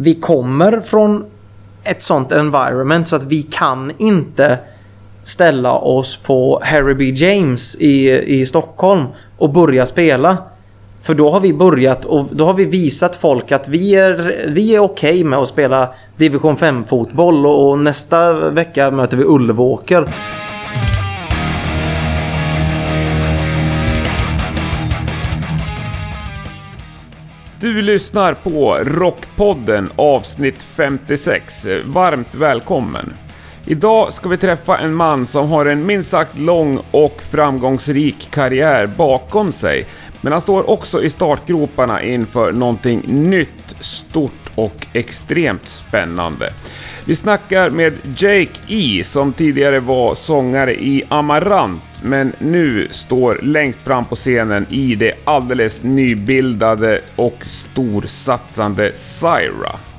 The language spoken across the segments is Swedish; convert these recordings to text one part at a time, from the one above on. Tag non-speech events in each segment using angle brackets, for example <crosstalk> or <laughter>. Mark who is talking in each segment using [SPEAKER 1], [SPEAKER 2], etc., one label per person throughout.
[SPEAKER 1] vi kommer från ett sånt environment så att vi kan inte ställa oss på Harry B. James i, i Stockholm och börja spela. För då har vi börjat och då har vi visat folk att vi är, vi är okej okay med att spela division 5 fotboll och, och nästa vecka möter vi Ulvåker.
[SPEAKER 2] Du lyssnar på Rockpodden avsnitt 56. Varmt välkommen! Idag ska vi träffa en man som har en minst sagt lång och framgångsrik karriär bakom sig. Men han står också i startgroparna inför någonting nytt, stort och extremt spännande. Vi snackar med Jake E som tidigare var sångare i Amarant men nu står längst fram på scenen i det alldeles nybildade och storsatsande Syra.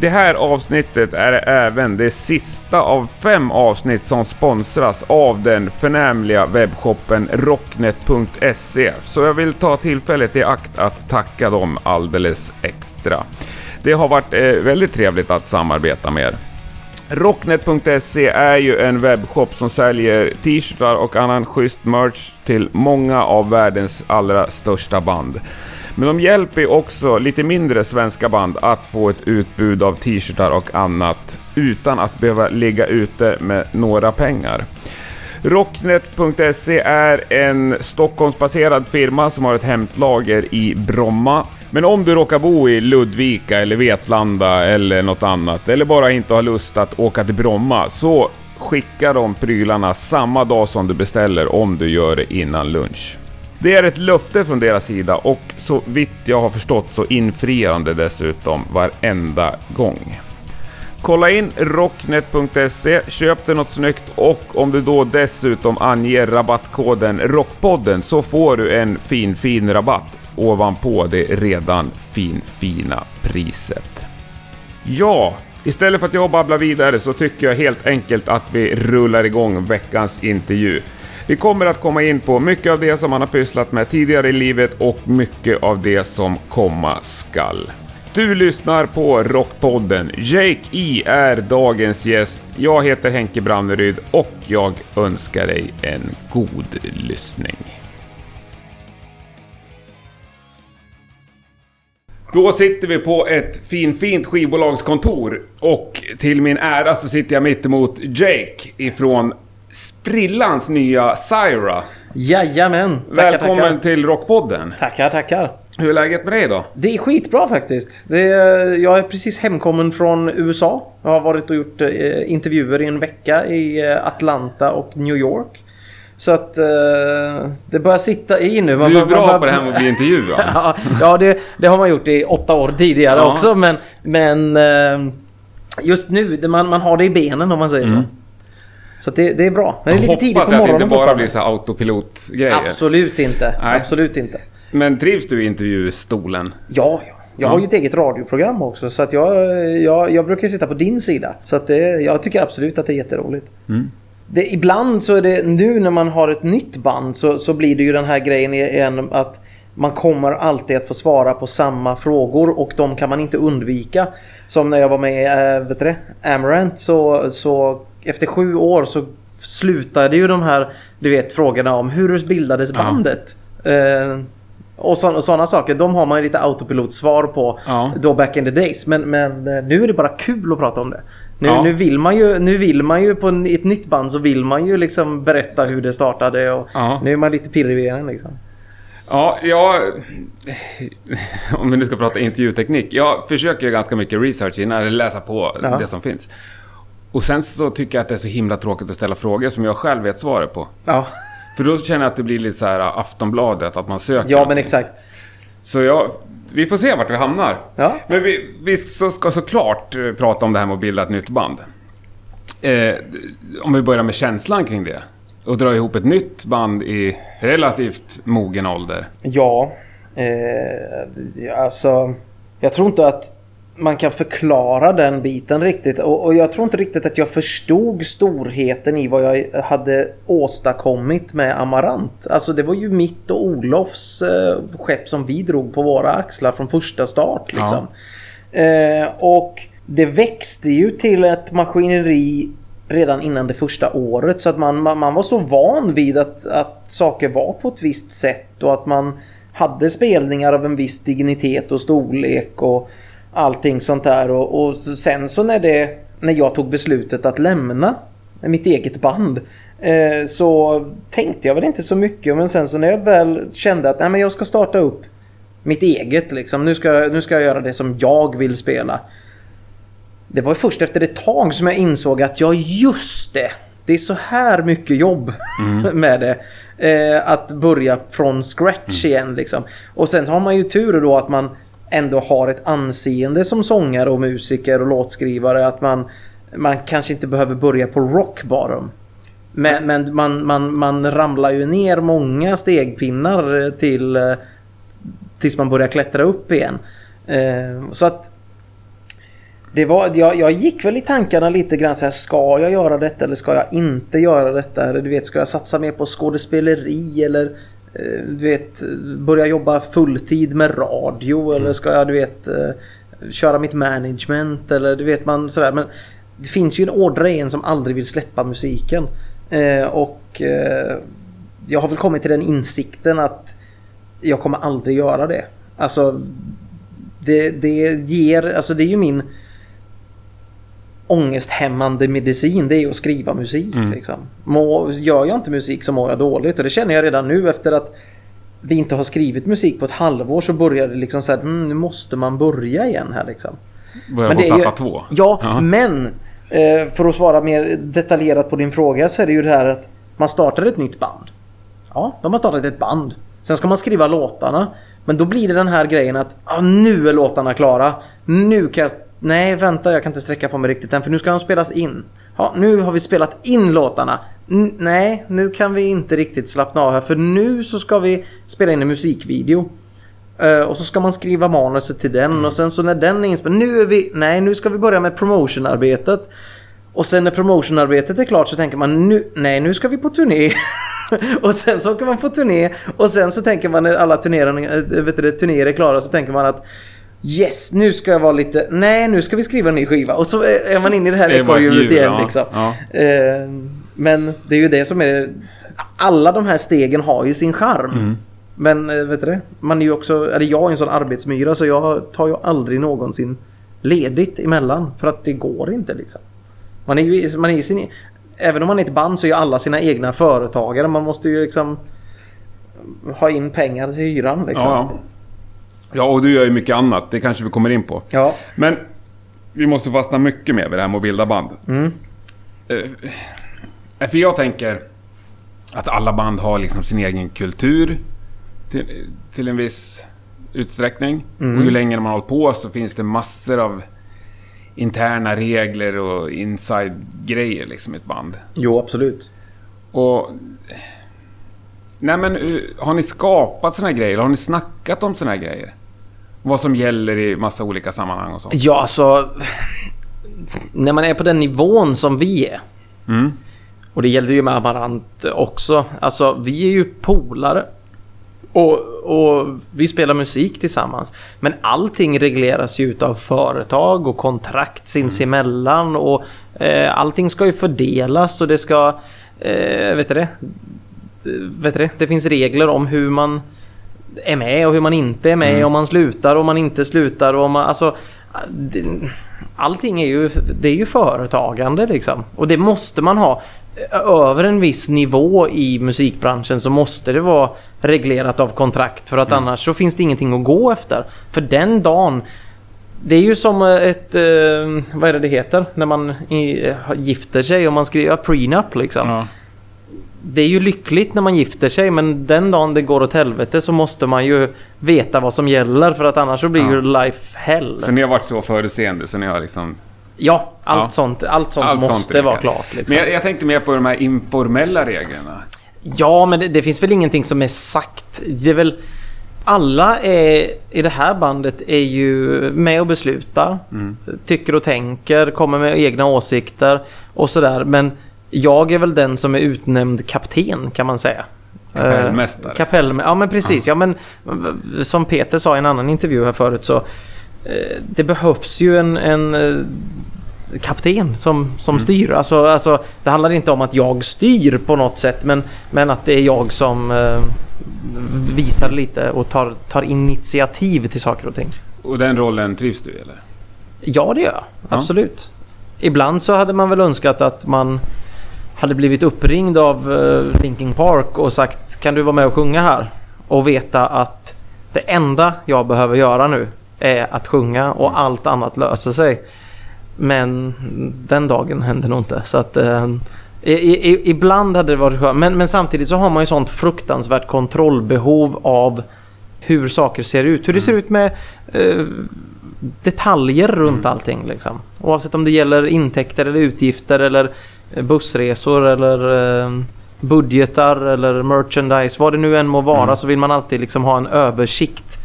[SPEAKER 2] Det här avsnittet är även det sista av fem avsnitt som sponsras av den förnämliga webbshoppen rocknet.se, så jag vill ta tillfället i akt att tacka dem alldeles extra. Det har varit eh, väldigt trevligt att samarbeta med er. Rocknet.se är ju en webbshop som säljer t-shirtar och annan schysst merch till många av världens allra största band. Men de hjälper också lite mindre svenska band att få ett utbud av t-shirtar och annat utan att behöva ligga ute med några pengar. Rocknet.se är en Stockholmsbaserad firma som har ett hämtlager i Bromma men om du råkar bo i Ludvika eller Vetlanda eller något annat, eller bara inte har lust att åka till Bromma, så skickar de prylarna samma dag som du beställer om du gör det innan lunch. Det är ett löfte från deras sida och så vitt jag har förstått så infriar de det dessutom varenda gång. Kolla in rocknet.se, köp dig något snyggt och om du då dessutom anger rabattkoden ROCKPODDEN så får du en fin fin rabatt ovanpå det redan fin fina priset. Ja, istället för att jag babblar vidare så tycker jag helt enkelt att vi rullar igång veckans intervju. Vi kommer att komma in på mycket av det som han har pysslat med tidigare i livet och mycket av det som komma skall. Du lyssnar på Rockpodden. Jake E är dagens gäst. Jag heter Henke Branneryd och jag önskar dig en god lyssning. Då sitter vi på ett fin, fint skivbolagskontor och till min ära så sitter jag mitt emot Jake ifrån sprillans nya Syra.
[SPEAKER 1] Jajamän!
[SPEAKER 2] Tackar, Välkommen tackar. till Rockpodden.
[SPEAKER 1] Tackar, tackar.
[SPEAKER 2] Hur är läget med dig då?
[SPEAKER 1] Det är skitbra faktiskt. Det är, jag är precis hemkommen från USA. Jag har varit och gjort eh, intervjuer i en vecka i eh, Atlanta och New York. Så att uh, det börjar sitta i nu.
[SPEAKER 2] Man, du är bra man, på det här med att bli intervjuad. <laughs>
[SPEAKER 1] ja, ja det, det, har man gjort i åtta år tidigare ja. också. Men, men uh, just nu, man, man har det i benen om man säger mm. så. Så det, det, är bra. Men det är lite tidigt på morgonen.
[SPEAKER 2] Hoppas att det inte bara blir så autopilotgrejer.
[SPEAKER 1] Absolut inte. Nej. Absolut inte.
[SPEAKER 2] Men trivs du i intervjustolen?
[SPEAKER 1] Ja, ja. Jag har ju ett eget radioprogram också så att jag, jag, jag brukar sitta på din sida. Så att det, jag tycker absolut att det är jätteroligt. Mm det, ibland så är det nu när man har ett nytt band så, så blir det ju den här grejen igen att man kommer alltid att få svara på samma frågor och de kan man inte undvika. Som när jag var med i äh, vet du Amarant så, så efter sju år så slutade ju de här du vet frågorna om hur bildades bandet. Ja. Eh, och sådana saker, de har man ju lite autopilotsvar på ja. då back in the days. Men, men eh, nu är det bara kul att prata om det. Nu, ja. nu, vill man ju, nu vill man ju på ett nytt band så vill man ju liksom berätta hur det startade och ja. nu är man lite pirrig igen liksom.
[SPEAKER 2] Ja, jag... <laughs> Om vi nu ska prata intervjuteknik. Jag försöker ganska mycket research innan, eller läsa på ja. det som finns. Och sen så tycker jag att det är så himla tråkigt att ställa frågor som jag själv vet svaret på. Ja. För då känner jag att det blir lite så här Aftonbladet, att man söker.
[SPEAKER 1] Ja, men exakt.
[SPEAKER 2] Så jag vi får se vart vi hamnar. Ja. Men vi, vi ska såklart eh, prata om det här med att bilda ett nytt band. Eh, om vi börjar med känslan kring det. Och dra ihop ett nytt band i relativt mogen ålder.
[SPEAKER 1] Ja, eh, alltså... Jag tror inte att man kan förklara den biten riktigt. Och, och, jag tror inte riktigt att jag förstod storheten i vad jag hade åstadkommit med Amarant. Alltså det var ju mitt och Olofs eh, skepp som vi drog på våra axlar från första start. Liksom. Eh, och det växte ju till ett maskineri redan innan det första året. Så att man, man, man var så van vid att, att saker var på ett visst sätt och att man hade spelningar av en viss dignitet och storlek och allting sånt där. Och, och sen så när, det, när jag tog beslutet att lämna mitt eget band eh, så tänkte jag väl inte så mycket. Men sen så när jag väl kände att nej, men jag ska starta upp mitt eget liksom. Nu ska, nu ska jag göra det som jag vill spela. Det var först efter ett tag som jag insåg att ja just det. Det är så här mycket jobb mm. <laughs> med det. Eh, att börja från scratch mm. igen liksom. Och sen har man ju tur då att man ändå har ett anseende som sångare och musiker och låtskrivare. Att man, man kanske inte behöver börja på rock bottom. Men, men man, man, man ramlar ju ner många stegpinnar eh, till eh, tills man börjar klättra upp igen. Eh, så att det var, jag, jag gick väl i tankarna lite grann så här, ska jag göra detta eller ska jag inte göra detta? Eller du vet, ska jag satsa mer på skådespeleri eller du vet, börja jobba fulltid med radio eller ska jag, du vet, eh, köra mitt management eller du vet man sådär. Men det finns ju en ådra i en som aldrig vill släppa musiken. Eh, och eh, jag har väl kommit till den insikten att jag kommer aldrig göra det. Alltså det, det ger, alltså det är ju min ångesthämmande medicin det är att skriva musik. Mm. Liksom. Må, gör jag inte musik så mår jag dåligt och det känner jag redan nu efter att vi inte har skrivit musik på ett halvår så börjar det liksom så här, mm, nu måste man börja igen här liksom.
[SPEAKER 2] Börja på platta två?
[SPEAKER 1] Ja, uh -huh. men eh, för att svara mer detaljerat på din fråga så är det ju det här att man startar ett nytt band. Ja, de har startat ett band. Sen ska man skriva låtarna. Men då blir det den här grejen att ah, nu är låtarna klara. Nu kan jag Nej, vänta, jag kan inte sträcka på mig riktigt än för nu ska de spelas in. Ja, nu har vi spelat in låtarna. N nej, nu kan vi inte riktigt slappna av här för nu så ska vi spela in en musikvideo. Uh, och så ska man skriva manuset till den mm. och sen så när den är inspelad, nu är vi, nej nu ska vi börja med promotionarbetet. Och sen när promotionarbetet är klart så tänker man nu, nej nu ska vi på turné. <laughs> och sen så åker man på turné och sen så tänker man när alla eh, turnéer är klara så tänker man att Yes, nu ska jag vara lite... Nej, nu ska vi skriva en ny skiva. Och så är man inne i det här ekorrhjulet igen ja. liksom. Ja. Eh, men det är ju det som är... Alla de här stegen har ju sin charm. Mm. Men eh, vet du det? Man är ju också... Eller jag är en sån arbetsmyra så jag tar ju aldrig någonsin ledigt emellan. För att det går inte liksom. Man är ju, man är sin... Även om man är ett band så är ju alla sina egna företagare. Man måste ju liksom ha in pengar till hyran liksom. Ja, ja.
[SPEAKER 2] Ja, och du gör ju mycket annat. Det kanske vi kommer in på.
[SPEAKER 1] Ja.
[SPEAKER 2] Men vi måste fastna mycket mer vid det här med att bilda band. Mm. Uh, för jag tänker att alla band har liksom sin egen kultur till, till en viss utsträckning. Mm. Och ju längre man har hållit på så finns det massor av interna regler och inside-grejer liksom i ett band.
[SPEAKER 1] Jo, absolut.
[SPEAKER 2] Och... Nej men, eh, har ni skapat såna här grejer? Har ni snackat om såna här grejer? Vad som gäller i massa olika sammanhang och så?
[SPEAKER 1] Ja, alltså... När man är på den nivån som vi är. Mm. Och det gällde ju med Amarant också. Alltså, vi är ju polare. Och, och, vi spelar musik tillsammans. Men allting regleras ju utav företag och kontrakt sinsemellan. Och eh, allting ska ju fördelas och det ska... Eh, vet du det? Vet du det? Det finns regler om hur man är med och hur man inte är med. Mm. Om man slutar och man inte slutar. Och man, alltså, det, allting är ju, det är ju företagande liksom. Och det måste man ha. Över en viss nivå i musikbranschen så måste det vara reglerat av kontrakt. För att mm. annars så finns det ingenting att gå efter. För den dagen det är ju som ett, eh, vad är det det heter, när man gifter sig och man skriver prenup liksom. Ja det är ju lyckligt när man gifter sig men den dagen det går åt helvete så måste man ju veta vad som gäller för att annars så blir ja. ju life hell.
[SPEAKER 2] Så ni har varit så förutseende så ni har liksom...
[SPEAKER 1] Ja, allt ja. sånt, allt sånt allt måste sånt vara klart. Liksom.
[SPEAKER 2] Men jag, jag, tänkte mer på de här informella reglerna.
[SPEAKER 1] Ja, men det, det, finns väl ingenting som är sagt. Det är väl... Alla är, i det här bandet är ju med och beslutar. Mm. Tycker och tänker, kommer med egna åsikter och sådär. Men jag är väl den som är utnämnd kapten kan man säga.
[SPEAKER 2] Kapellmästare.
[SPEAKER 1] Kapell, ja men precis. Ja. men som Peter sa i en annan intervju här förut så eh, det behövs ju en, en eh, kapten som, som styr. Alltså, alltså, det handlar inte om att jag styr på något sätt men, men att det är jag som eh, visar lite och tar, tar initiativ till saker och ting.
[SPEAKER 2] Och den rollen trivs du i, eller?
[SPEAKER 1] Ja, det gör jag.
[SPEAKER 2] Ja.
[SPEAKER 1] Absolut. Ibland så hade man väl önskat att man hade blivit uppringd av uh, Linkin Park och sagt kan du vara med och sjunga här? Och veta att det enda jag behöver göra nu är att sjunga och allt annat löser sig. Men den dagen hände nog inte. Så att, eh, i, i, ibland hade det varit skönt. Men, men samtidigt så har man ju sånt fruktansvärt kontrollbehov av hur saker ser ut. Hur det ser ut med eh, detaljer runt allting. Liksom. Oavsett om det gäller intäkter eller utgifter eller eh, bussresor eller eh, budgetar eller merchandise. Vad det nu än må vara
[SPEAKER 2] Mm.
[SPEAKER 1] så vill man alltid liksom ha en översikt.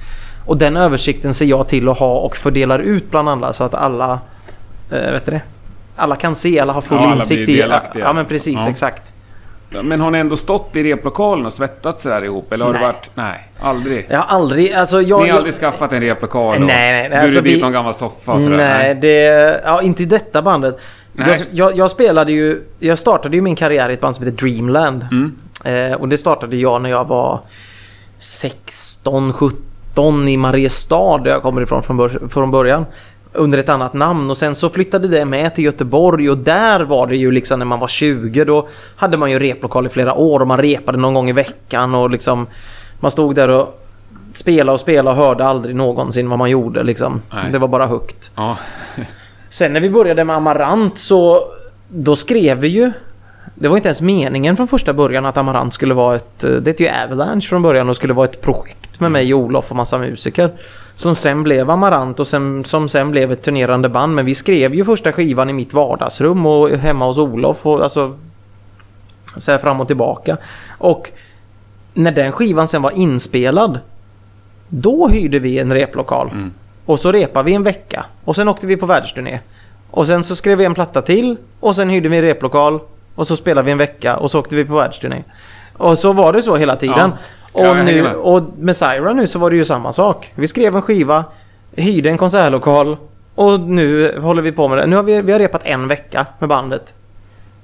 [SPEAKER 1] Och den översikten ser jag till att ha och fördelar ut bland alla så att alla eh, vet du det? Alla kan se, alla har full
[SPEAKER 2] Ja,
[SPEAKER 1] insikt i... Ja men precis,
[SPEAKER 2] Ja.
[SPEAKER 1] exakt.
[SPEAKER 2] Men har ni ändå stått i replokalen och svettats sådär ihop? Eller har
[SPEAKER 1] Nej.
[SPEAKER 2] det varit... Nej, aldrig.
[SPEAKER 1] Jag har aldrig... Alltså jag,
[SPEAKER 2] Ni har
[SPEAKER 1] jag-
[SPEAKER 2] aldrig skaffat en replokal och
[SPEAKER 1] Nej, nej, nej,
[SPEAKER 2] burit
[SPEAKER 1] alltså
[SPEAKER 2] dit
[SPEAKER 1] vi-
[SPEAKER 2] någon gammal soffa och sådär?
[SPEAKER 1] Nej, det... Ja, inte i detta bandet. Jag, jag, jag spelade ju... Jag startade ju min karriär i ett band som heter Dreamland.
[SPEAKER 2] Mm.
[SPEAKER 1] Eh, och det startade jag när jag var 16, 17 i Mariestad där jag kommer ifrån från, bör, från början. Under ett annat namn och sen så flyttade det med till Göteborg och där var det ju liksom när man var 20 då hade man ju replokal i flera år och man repade någon gång i veckan och liksom man stod där och spelade och spelade och hörde aldrig någonsin vad man gjorde liksom.
[SPEAKER 2] Nej.
[SPEAKER 1] Det var bara högt.
[SPEAKER 2] Ja.
[SPEAKER 1] Sen när vi började med Amarant så då skrev vi ju det var inte ens meningen från första början att Amarant skulle vara ett... Det hette ju Avalanche från början och skulle vara ett projekt med mig, Olof och massa musiker. Som sen blev Amarant och sen, som sen blev ett turnerande band. Men vi skrev ju första skivan i mitt vardagsrum och hemma hos Olof och alltså... Så här fram och tillbaka. Och när den skivan sen var inspelad då hyrde vi en replokal.
[SPEAKER 2] Mm.
[SPEAKER 1] Och så repade vi en vecka. Och sen åkte vi på världsturné. Och sen så skrev vi en platta till. Och sen hyrde vi en replokal. Och så spelade vi en vecka. Och så åkte vi på världsturné. Och så var det så hela tiden.
[SPEAKER 2] Ja,
[SPEAKER 1] och, nu,
[SPEAKER 2] med.
[SPEAKER 1] och med Syra nu så var det ju samma sak. Vi skrev en skiva. Hyrde en konsertlokal. Och nu håller vi på med det. Nu har vi, vi har repat en vecka med bandet.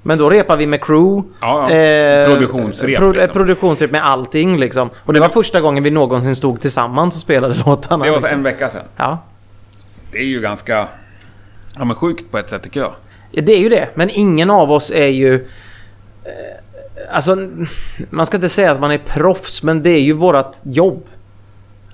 [SPEAKER 1] Men då repar vi med crew.
[SPEAKER 2] Ja, ja. Produktionsrep,
[SPEAKER 1] pro,
[SPEAKER 2] liksom.
[SPEAKER 1] Produktionsrep med allting liksom. Och det var första gången vi någonsin stod tillsammans och spelade <laughs> låtarna.
[SPEAKER 2] Det var
[SPEAKER 1] liksom.
[SPEAKER 2] en vecka sedan.
[SPEAKER 1] Ja.
[SPEAKER 2] Det är ju ganska... Ja men sjukt på ett sätt tycker jag.
[SPEAKER 1] Ja, det är ju det. Men ingen av oss är ju... Eh, alltså, man ska inte säga att man är proffs, men det är ju vårat jobb.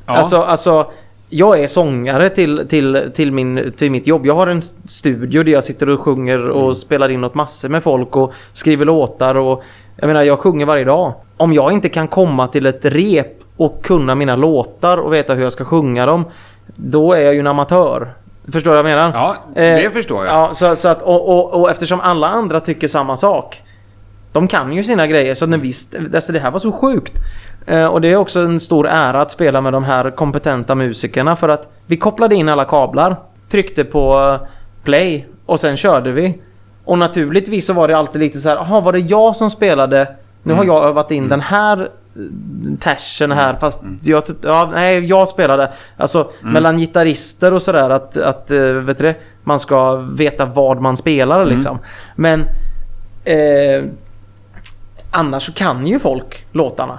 [SPEAKER 2] Ja.
[SPEAKER 1] Alltså, alltså, jag är sångare till, till, till, min, till mitt jobb. Jag har en studio där jag sitter och sjunger och
[SPEAKER 2] Mm.
[SPEAKER 1] spelar in åt massor med folk och skriver låtar. Och, jag menar, jag sjunger varje dag. Om jag inte kan komma till ett rep och kunna mina låtar och veta hur jag ska sjunga dem, då är jag ju en amatör. Förstår du vad jag menar?
[SPEAKER 2] Ja, det
[SPEAKER 1] Eh,
[SPEAKER 2] förstår jag.
[SPEAKER 1] Ja, så, så att, och, och, och eftersom alla andra tycker samma sak. De kan ju sina grejer. Så när vi, alltså det här var så sjukt. Eh, och det är också en stor ära att spela med de här kompetenta musikerna. För att vi kopplade in alla kablar. Tryckte på eh, play. Och sen körde vi. Och naturligtvis så var det alltid lite så här. Jaha, var det jag som spelade? Nu har jag övat in den här eh, tersen här fast jag, typ- ja, nej, jag spelade. Alltså mellan gitarrister och sådär att, att vet du man ska veta vad man spelar liksom. Men eh, annars så kan ju folk låtarna.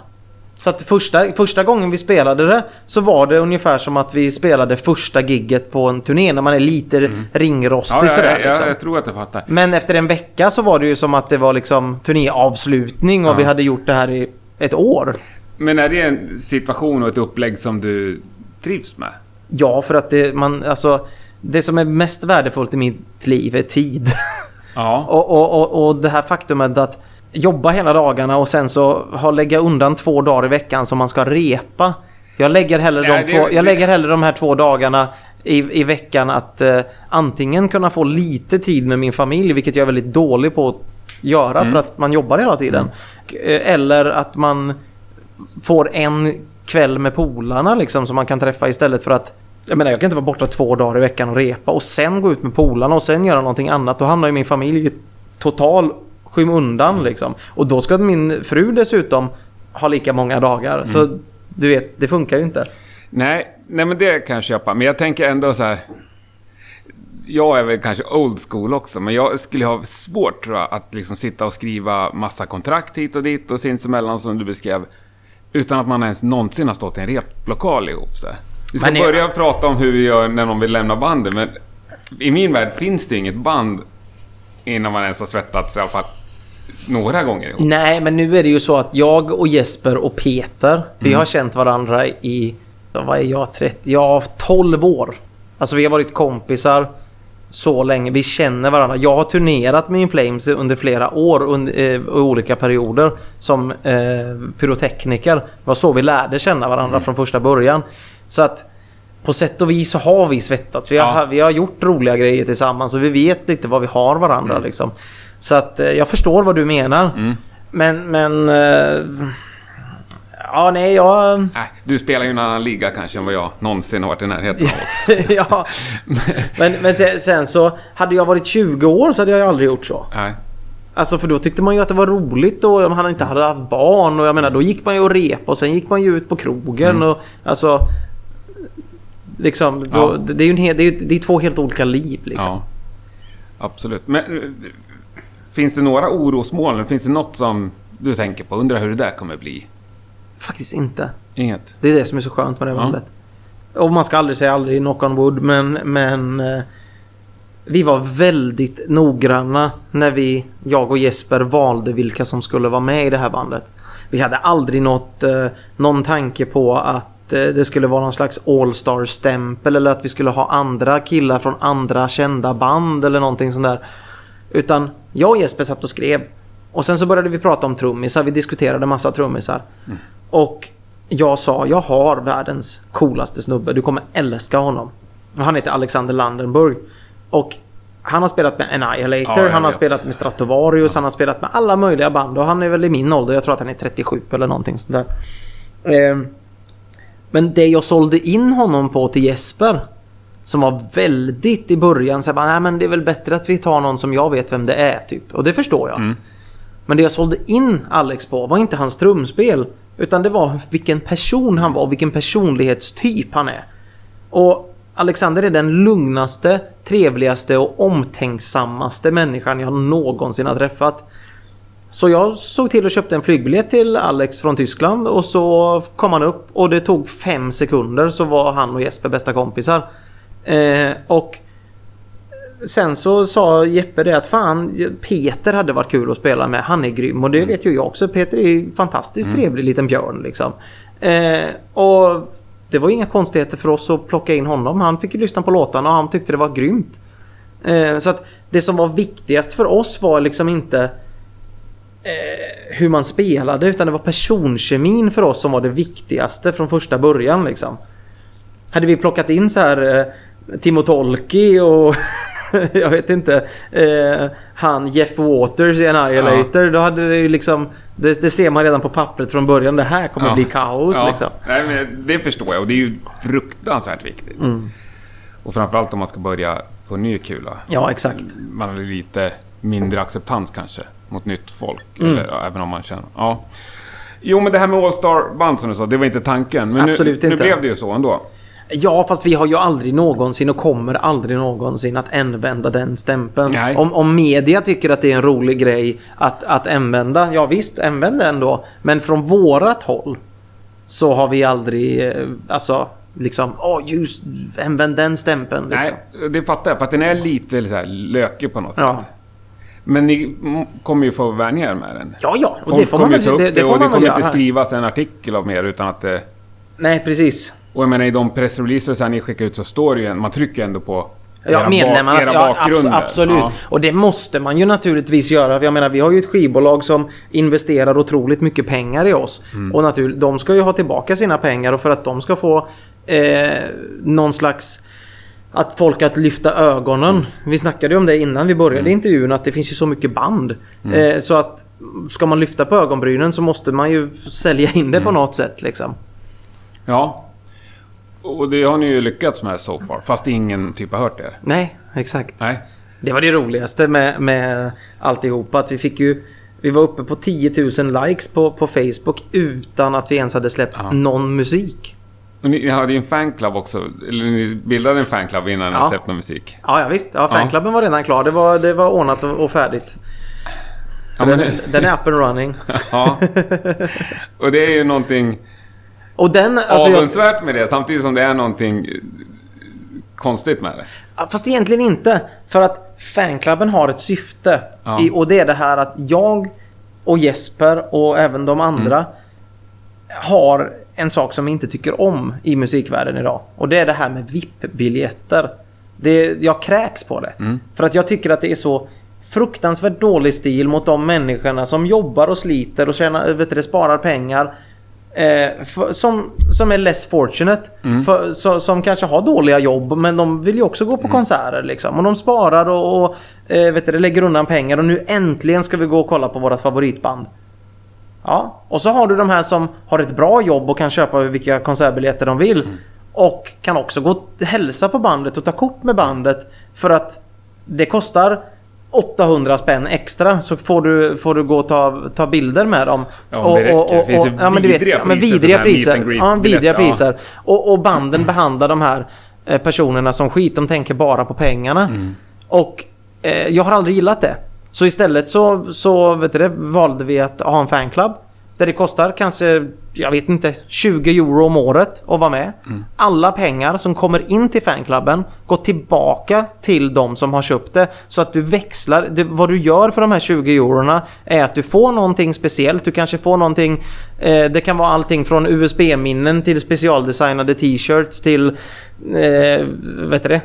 [SPEAKER 1] Så att första, första gången vi spelade det så var det ungefär som att vi spelade första gigget på en turné när man är lite ringrostig
[SPEAKER 2] Ja,
[SPEAKER 1] sådär.
[SPEAKER 2] jag,
[SPEAKER 1] liksom.
[SPEAKER 2] jag tror att jag fattar.
[SPEAKER 1] Men efter en vecka så var det ju som att det var liksom turnéavslutning och
[SPEAKER 2] Ja.
[SPEAKER 1] vi hade gjort det här i ett år.
[SPEAKER 2] Men är det en situation och ett upplägg som du trivs med?
[SPEAKER 1] Ja, för att det, man, alltså, det som är mest värdefullt i mitt liv är tid.
[SPEAKER 2] Ja. <laughs>
[SPEAKER 1] och, och, och, och det här faktumet att jobba hela dagarna och sen så ha lägga undan två dagar i veckan som man ska repa. Jag lägger hellre, de,
[SPEAKER 2] Nej, det-
[SPEAKER 1] två, jag
[SPEAKER 2] det-
[SPEAKER 1] lägger hellre de här två dagarna i, i veckan att eh, antingen kunna få lite tid med min familj, vilket jag är väldigt dålig på att göra
[SPEAKER 2] Mm.
[SPEAKER 1] för att man jobbar hela tiden. Eh, Eller att man får en kväll med polarna liksom som man kan träffa istället för att jag menar jag kan inte vara borta två dagar i veckan och repa och sen gå ut med polarna och sen göra någonting annat. Då hamnar ju min familj i total skymundan liksom. Och då ska min fru dessutom ha lika många dagar. Så du vet, det funkar ju inte.
[SPEAKER 2] Nej, nej men det kan jag köpa. Men jag tänker ändå så här. Jag är väl kanske old school också, men jag skulle ha svårt tror jag att liksom sitta och skriva massa kontrakt hit och dit och sinsemellan som du beskrev. Utan att man ens någonsin har stått i en replokal ihop. Så. Vi ska
[SPEAKER 1] Men
[SPEAKER 2] börja
[SPEAKER 1] jag-
[SPEAKER 2] prata om hur vi gör när någon vill lämna bandet, men i min värld finns det inget band innan man ens har svettats i alla fall några gånger ihop.
[SPEAKER 1] Nej, men nu är det ju så att jag och Jesper och Peter, vi har känt varandra i, vad är jag, 30, ja 12 år. Alltså vi har varit kompisar så länge. Vi känner varandra. Jag har turnerat med In Flames under flera år under, eh, olika perioder som eh, pyrotekniker. Det var så vi lärde känna varandra från första början. Så att på sätt och vis så har vi svettats. Vi har,
[SPEAKER 2] Ja.
[SPEAKER 1] vi har gjort roliga grejer tillsammans och vi vet lite vad vi har varandra. Liksom. Så att eh, jag förstår vad du menar.
[SPEAKER 2] Mm.
[SPEAKER 1] Men, men... eh, ja, nej, jag...
[SPEAKER 2] Nej, du spelar ju en annan liga kanske än vad jag någonsin har varit i närheten av <laughs>
[SPEAKER 1] ja. <laughs> Men, men sen så, hade jag varit 20 år så hade jag ju aldrig gjort så.
[SPEAKER 2] Nej.
[SPEAKER 1] Alltså för då tyckte man ju att det var roligt och om han inte hade haft barn och jag menar då gick man ju och rep och sen gick man ju ut på krogen och alltså... Liksom, då,
[SPEAKER 2] Ja.
[SPEAKER 1] det, är ju en det är, det är två helt olika liv liksom.
[SPEAKER 2] Ja, absolut. Men eh, finns det några orosmoln? Finns det något som du tänker på? Undrar hur det där kommer bli?
[SPEAKER 1] Faktiskt inte.
[SPEAKER 2] Inget?
[SPEAKER 1] Det är det som är så skönt med det
[SPEAKER 2] Ja.
[SPEAKER 1] bandet. Och man ska aldrig säga aldrig knock on wood men, men eh, vi var väldigt noggranna när vi, jag och Jesper valde vilka som skulle vara med i det här bandet. Vi hade aldrig något, eh, någon tanke på att eh, det skulle vara någon slags all-star-stämpel eller att vi skulle ha andra killar från andra kända band eller någonting sånt där. Utan jag och Jesper satt och skrev. Och sen så började vi prata om trummisar. Vi diskuterade massa trummisar. Och jag sa, jag har världens coolaste snubbe. Du kommer älska honom. Och Han heter Alexander Landenburg. Och han har spelat med Annihilator,
[SPEAKER 2] Ja,
[SPEAKER 1] han har spelat med Stratovarius, han har spelat med alla möjliga band. Och han är väl i min ålder, jag tror att han är 37 eller någonting sånt där. Ehm, Men det jag sålde in honom på till Jesper som var väldigt i början så bara, nej men det är väl bättre att vi tar någon som jag vet vem det är typ. Och det förstår jag.
[SPEAKER 2] Mm.
[SPEAKER 1] Men det jag sålde in Alex på var inte hans trumspel. Utan det var vilken person han var och vilken personlighetstyp han är. Och Alexander är den lugnaste, trevligaste och omtänksammaste människan jag någonsin har träffat. Så jag såg till att köpte en flygbiljett till Alex från Tyskland och så kom han upp och det tog fem sekunder så var han och Jesper bästa kompisar. Eh, och sen så sa Jeppe det att fan Peter hade varit kul att spela med. Han är grym och det vet ju jag också. Peter är ju fantastiskt trevlig liten björn liksom. Eh, och det var inga konstigheter för oss att plocka in honom. Han fick ju lyssna på låtarna och han tyckte det var grymt. Eh, så att det som var viktigast för oss var liksom inte eh, hur man spelade utan det var personkemin för oss som var det viktigaste från första början liksom. Hade vi plockat in så här eh, Timo Tolki och <laughs> jag vet inte eh, han Jeff Waters i Annihilator då hade det ju liksom det, det ser man redan på pappret från början det här kommer bli kaos
[SPEAKER 2] ja.
[SPEAKER 1] liksom.
[SPEAKER 2] Nej, men det förstår jag och det är ju fruktansvärt viktigt.
[SPEAKER 1] Mm.
[SPEAKER 2] Och framförallt om man ska börja få ny kula.
[SPEAKER 1] Ja exakt.
[SPEAKER 2] Man har lite mindre acceptans kanske mot nytt folk.
[SPEAKER 1] Mm.
[SPEAKER 2] Eller, ja, även om man känner... Ja. Jo, men det här med All Star Band som du sa, det var inte tanken. Men
[SPEAKER 1] Absolut
[SPEAKER 2] nu, nu
[SPEAKER 1] inte.
[SPEAKER 2] blev det ju så ändå.
[SPEAKER 1] Ja, fast vi har ju aldrig någonsin och kommer aldrig någonsin att använda den stämpeln.
[SPEAKER 2] Nej.
[SPEAKER 1] Om, om media tycker att det är en rolig grej att, att använda, ja visst, använd den då. Men från vårat håll så har vi aldrig, eh, alltså, liksom, åh just, använd den stämpeln. Liksom.
[SPEAKER 2] Nej, det fattar jag. För att den är lite så här lökig på något
[SPEAKER 1] Ja.
[SPEAKER 2] sätt. Men ni kommer ju få vänja er med den.
[SPEAKER 1] Ja, ja, och
[SPEAKER 2] Folk
[SPEAKER 1] det får
[SPEAKER 2] kommer
[SPEAKER 1] man
[SPEAKER 2] ju ta upp
[SPEAKER 1] det,
[SPEAKER 2] det,
[SPEAKER 1] det
[SPEAKER 2] och det kommer inte skrivas en artikel av mer utan att det...
[SPEAKER 1] Nej, precis.
[SPEAKER 2] Och jag menar i de pressreleaser ni skickar ut så står det ju man trycker ändå på
[SPEAKER 1] Ja, medlemmarna.
[SPEAKER 2] era
[SPEAKER 1] ja, abs- absolut.
[SPEAKER 2] Ja.
[SPEAKER 1] Och det måste man ju naturligtvis göra. Jag menar, vi har ju ett skivbolag som investerar otroligt mycket pengar i oss.
[SPEAKER 2] Mm.
[SPEAKER 1] Och natur- de ska ju ha tillbaka sina pengar och för att de ska få eh, någon slags... Att folk att lyfta ögonen. Vi snackade ju om det innan vi började
[SPEAKER 2] Mm.
[SPEAKER 1] intervjun att det finns ju så mycket band. Eh, så att ska man lyfta på ögonbrynen så måste man ju sälja in det på
[SPEAKER 2] Mm.
[SPEAKER 1] något sätt liksom.
[SPEAKER 2] ja. Och det har ni ju lyckats med so far. Fast ingen typ har hört er.
[SPEAKER 1] Nej, exakt.
[SPEAKER 2] Nej.
[SPEAKER 1] Det var det roligaste med, med alltihopa. Att vi fick ju... Vi var uppe på 10 000 likes på, på Facebook utan att vi ens hade släppt
[SPEAKER 2] Ja.
[SPEAKER 1] någon musik.
[SPEAKER 2] Och ni hade ju en fanclub också. Eller ni bildade en fanclub innan
[SPEAKER 1] Ja.
[SPEAKER 2] ni släppte någon musik.
[SPEAKER 1] Ja, ja visst. Ja, fanklubben var redan klar. Det var, det var ordnat och, och färdigt. Så
[SPEAKER 2] Ja, men-
[SPEAKER 1] den, den är up and running. <laughs>
[SPEAKER 2] Ja. <laughs> och det är ju någonting
[SPEAKER 1] Och den... Alltså
[SPEAKER 2] avundsvärt med det, samtidigt som det är någonting konstigt med det.
[SPEAKER 1] Fast egentligen inte. För att fanklubben har ett syfte.
[SPEAKER 2] Ja.
[SPEAKER 1] I, och det är det här att jag och Jesper och även de andra har en sak som vi inte tycker om i musikvärlden idag. Och det är det här med VIP-biljetter. Det, jag kräks på det. För att jag tycker att det är så fruktansvärt dålig stil mot de människorna som jobbar och sliter och tjänar, vet du, sparar pengar. Eh, för, som, som är less fortunate. För, så, som kanske har dåliga jobb men de vill ju också gå på konserter liksom. Och de sparar och, och eh, vet du, lägger undan pengar och nu äntligen ska vi gå och kolla på vårat favoritband. Ja, och så har du de här som har ett bra jobb och kan köpa vilka konsertbiljetter de vill. Och kan också gå och hälsa på bandet och ta kort med bandet. För att det kostar 800 spänn extra så får du, får du gå och ta, ta bilder med dem.
[SPEAKER 2] Ja, om det räcker. Det finns ju
[SPEAKER 1] men du
[SPEAKER 2] vidriga
[SPEAKER 1] ja, men
[SPEAKER 2] priser
[SPEAKER 1] vidriga priser. Ja, vidriga
[SPEAKER 2] ja.
[SPEAKER 1] priser. Och, och banden behandlar de här eh, personerna som skit. De tänker bara på pengarna.
[SPEAKER 2] Mm.
[SPEAKER 1] Och eh, jag har aldrig gillat det. Så istället så, så vet du det, valde vi att ha en fanclub. Där det kostar kanske, jag vet inte, 20 euro om året att vara med.
[SPEAKER 2] Mm.
[SPEAKER 1] Alla pengar som kommer in till fanklubben går tillbaka till de som har köpt det. Så att du växlar. Det, vad du gör för de här 20 eurona är att du får någonting speciellt. Du kanske får någonting, eh, det kan vara allting från USB-minnen till specialdesignade t-shirts till eh, vet du det?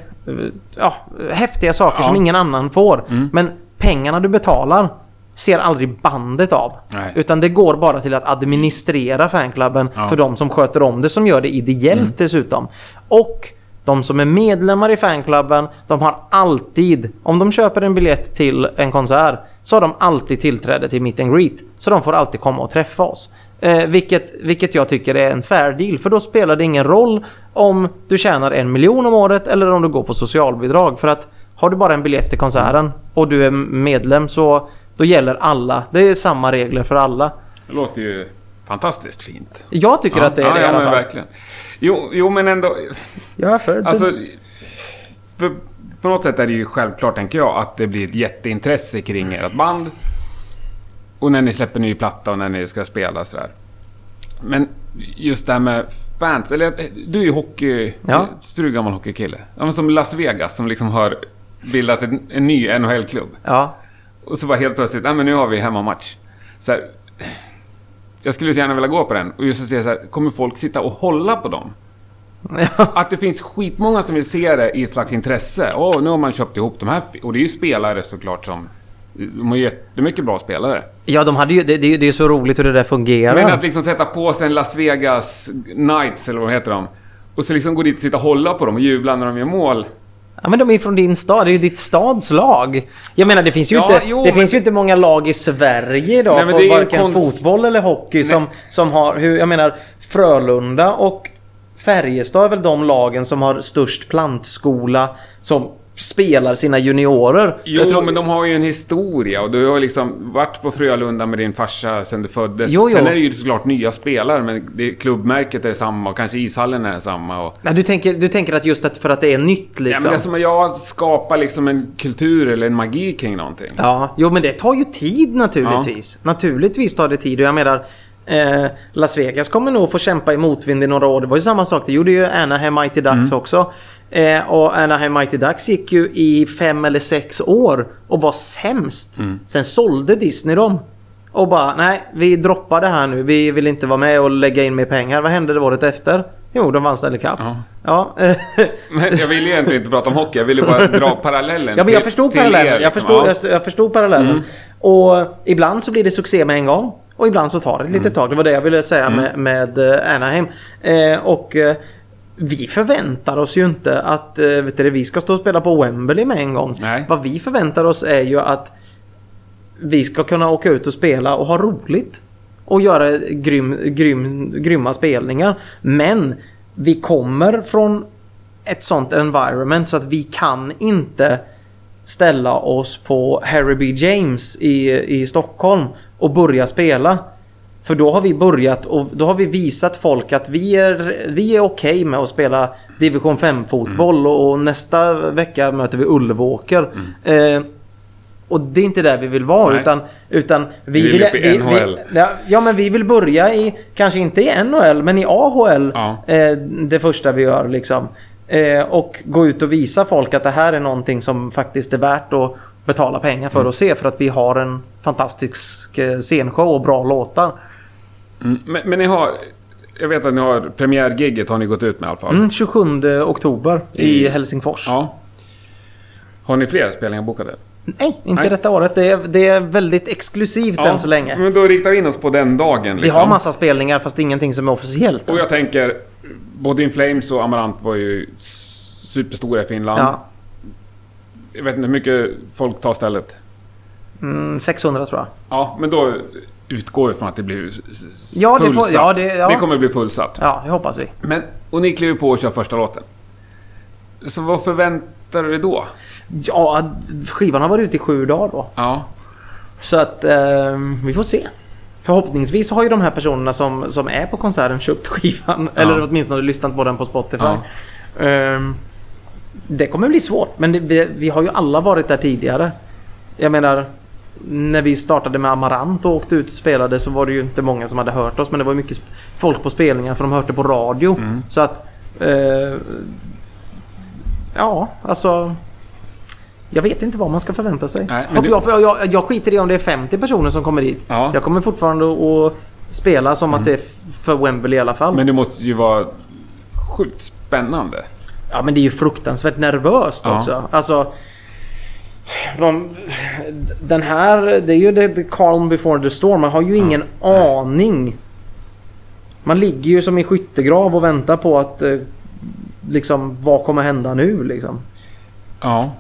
[SPEAKER 1] Ja, häftiga saker
[SPEAKER 2] Ja.
[SPEAKER 1] som ingen annan får. Men pengarna du betalar ser aldrig bandet av.
[SPEAKER 2] Nej.
[SPEAKER 1] Utan det går bara till att administrera fanklubben
[SPEAKER 2] Ja.
[SPEAKER 1] för de som sköter om det som gör det ideellt dessutom. Och de som är medlemmar i fanklubben, de har alltid, om de köper en biljett till en konsert, så har de alltid tillträde till meet and greet. Så de får alltid komma och träffa oss. Eh, vilket, vilket jag tycker är en fair deal. För då spelar det ingen roll om du tjänar en miljon om året eller om du går på socialbidrag. För att har du bara en biljett till konserten och du är medlem så då gäller alla. Det är samma regler för alla.
[SPEAKER 2] Det låter ju fantastiskt fint.
[SPEAKER 1] Jag tycker att det är
[SPEAKER 2] ja,
[SPEAKER 1] det i
[SPEAKER 2] ja,
[SPEAKER 1] alla
[SPEAKER 2] men
[SPEAKER 1] fall.
[SPEAKER 2] verkligen. Jo, jo, men ändå...
[SPEAKER 1] Ja, för
[SPEAKER 2] Alltså, för på något sätt är det ju självklart, tänker jag, att det blir ett jätteintresse kring ert band. Och när ni släpper ny platta och när ni ska spela sådär. Men just det här med fans, eller du är ju hockey...
[SPEAKER 1] Ja.
[SPEAKER 2] Du är gammal hockeykille. Ja, men som Las Vegas som liksom har bildat en, en ny NHL-klubb.
[SPEAKER 1] ja.
[SPEAKER 2] Och så var helt plötsligt, nej men nu har vi hemmamatch. Så här, jag skulle så gärna vilja gå på den. Och just att se så här, kommer folk sitta och hålla på dem? Att det finns skitmånga som vill se det i ett slags intresse. Åh, nu har man köpt ihop de här. Och det är ju spelare såklart som... De har jättemycket bra spelare.
[SPEAKER 1] Ja, de hade ju, det, det, det är så roligt hur det där fungerar.
[SPEAKER 2] Men att liksom sätta på sig en Las Vegas Knights, eller vad heter de? Och så liksom gå dit och sitta och hålla på dem och jubla när de gör mål.
[SPEAKER 1] Ja, men de är från din stad. Det är ju ditt stads lag. Jag menar, det finns ju,
[SPEAKER 2] Ja,
[SPEAKER 1] inte,
[SPEAKER 2] jo,
[SPEAKER 1] det
[SPEAKER 2] men-
[SPEAKER 1] finns ju inte många lag i Sverige idag
[SPEAKER 2] Nej,
[SPEAKER 1] på varken
[SPEAKER 2] konst-
[SPEAKER 1] fotboll eller hockey som, som har... Hur, jag menar, Frölunda och Färjestad är väl de lagen som har störst plantskola som spelar sina juniorer.
[SPEAKER 2] Jo,
[SPEAKER 1] Jag tror-
[SPEAKER 2] men de har ju en historia och du har liksom varit på Frölunda med din farsa sedan du föddes.
[SPEAKER 1] Jo, jo.
[SPEAKER 2] Sen är det ju såklart nya spelare, men det, klubbmärket är samma och kanske ishallen är samma. Och,
[SPEAKER 1] Nej, du, tänker, du tänker att just att för att det är nytt
[SPEAKER 2] ja,
[SPEAKER 1] liksom?
[SPEAKER 2] men det är som att jag skapar liksom en kultur eller en magi kring någonting.
[SPEAKER 1] Ja, jo men det tar ju tid naturligtvis. Naturligtvis tar det tid och jag menar eh, Las Vegas kommer nog få kämpa i motvind i några år. Det var ju samma sak. Det gjorde ju Anaheim Mighty Ducks
[SPEAKER 2] Mm.
[SPEAKER 1] också. Eh, och Anaheim Mighty Ducks gick ju i fem eller sex år och var sämst.
[SPEAKER 2] Mm.
[SPEAKER 1] Sen sålde Disney dem. Och bara, nej, vi droppar det här nu. Vi vill inte vara med och lägga in mer pengar. Vad hände det året efter? Jo, de vann Stanley Cup.
[SPEAKER 2] Ja.
[SPEAKER 1] Ja. <laughs>
[SPEAKER 2] Men jag ville egentligen inte prata om hockey, jag ville bara <laughs> dra parallellen
[SPEAKER 1] Ja, men jag
[SPEAKER 2] till-
[SPEAKER 1] förstod
[SPEAKER 2] till
[SPEAKER 1] parallellen.
[SPEAKER 2] er,
[SPEAKER 1] jag,
[SPEAKER 2] liksom.
[SPEAKER 1] förstod,
[SPEAKER 2] Ja.
[SPEAKER 1] jag, jag förstod parallellen. Och ibland så blir det succé med en gång. Och ibland så tar det ett litet tag. Det var det jag ville säga med, med eh, Anaheim. Eh, och eh, vi förväntar oss ju inte att eh, vet du, vi ska stå och spela på Wembley med en gång.
[SPEAKER 2] Nej.
[SPEAKER 1] Vad vi förväntar oss är ju att vi ska kunna åka ut och spela och ha roligt. Och göra grym, grym, grymma spelningar. Men vi kommer från ett sånt environment så att vi kan inte ställa oss på Harry B. James i, i Stockholm och börja spela. För då har vi börjat och då har vi visat folk att vi är, vi är okej med att spela division 5 fotboll
[SPEAKER 2] Mm.
[SPEAKER 1] och, nästa vecka möter vi Ulvåker. Eh, och det är inte där vi vill vara
[SPEAKER 2] Nej.
[SPEAKER 1] utan, utan vi,
[SPEAKER 2] Vi vill upp i NHL.
[SPEAKER 1] Vi, ja, ja men vi vill börja i, kanske inte i NHL men i AHL.
[SPEAKER 2] Ja.
[SPEAKER 1] Eh, det första vi gör liksom. Eh, och gå ut och visa folk att det här är någonting som faktiskt är värt att betala pengar för
[SPEAKER 2] Mm.
[SPEAKER 1] att se. För att vi har en fantastisk eh, scenshow och bra låtar.
[SPEAKER 2] Mm. Men, men ni har... Jag vet att ni har premiärgigget har ni gått ut med i alla fall.
[SPEAKER 1] Mm, 27 oktober i
[SPEAKER 2] I-
[SPEAKER 1] Helsingfors.
[SPEAKER 2] Ja. Har ni fler spelningar bokade?
[SPEAKER 1] Nej, inte
[SPEAKER 2] Nej.
[SPEAKER 1] detta året. Det är, det är väldigt exklusivt än så länge.
[SPEAKER 2] Men då riktar vi in oss på den dagen.
[SPEAKER 1] Vi
[SPEAKER 2] Liksom.
[SPEAKER 1] har massa spelningar fast ingenting som är officiellt.
[SPEAKER 2] Och jag tänker, både In Flames och Amarant var ju superstora i Finland.
[SPEAKER 1] Ja,
[SPEAKER 2] Jag vet inte hur mycket folk tar stället.
[SPEAKER 1] mm, 600 tror jag.
[SPEAKER 2] Ja, men då utgår vi från att det blir
[SPEAKER 1] Ja, det får-
[SPEAKER 2] fullsatt.
[SPEAKER 1] ja, det- ja.
[SPEAKER 2] det kommer bli fullsatt.
[SPEAKER 1] Ja, det hoppas vi.
[SPEAKER 2] Men, och ni kliver på och kör första låten. Så vad förväntar du dig då?
[SPEAKER 1] Ja, skivan har varit ute i sju dagar då.
[SPEAKER 2] Ja.
[SPEAKER 1] Så att eh, vi får se. Förhoppningsvis har ju de här personerna som, som är på konserten köpt skivan. Eller åtminstone lyssnat på den på Spotify.
[SPEAKER 2] Ja.
[SPEAKER 1] Ehm, det kommer bli svårt. Men det, vi, vi har ju alla varit där tidigare. Jag menar, när vi startade med Amarant och åkte ut och spelade så var det ju inte många som hade hört oss. Men det var mycket folk på spelningar för de hörde på radio.
[SPEAKER 2] Mm.
[SPEAKER 1] Så att... Eh, ja, alltså... Jag vet inte vad man ska förvänta sig.
[SPEAKER 2] Nej, men du-
[SPEAKER 1] jag, jag, jag skiter i om det är 50 personer som kommer dit.
[SPEAKER 2] Ja.
[SPEAKER 1] Jag kommer fortfarande att spela som att det är för Wembley i alla fall.
[SPEAKER 2] Men det måste ju vara sjukt spännande.
[SPEAKER 1] Ja men det är ju fruktansvärt nervöst
[SPEAKER 2] Ja.
[SPEAKER 1] också. Alltså... De, den här, det är ju the, the calm before the storm. Man har ju ingen aning. Man ligger ju som i skyttegrav och väntar på att... eh, Liksom, vad kommer hända nu liksom?
[SPEAKER 2] Ja.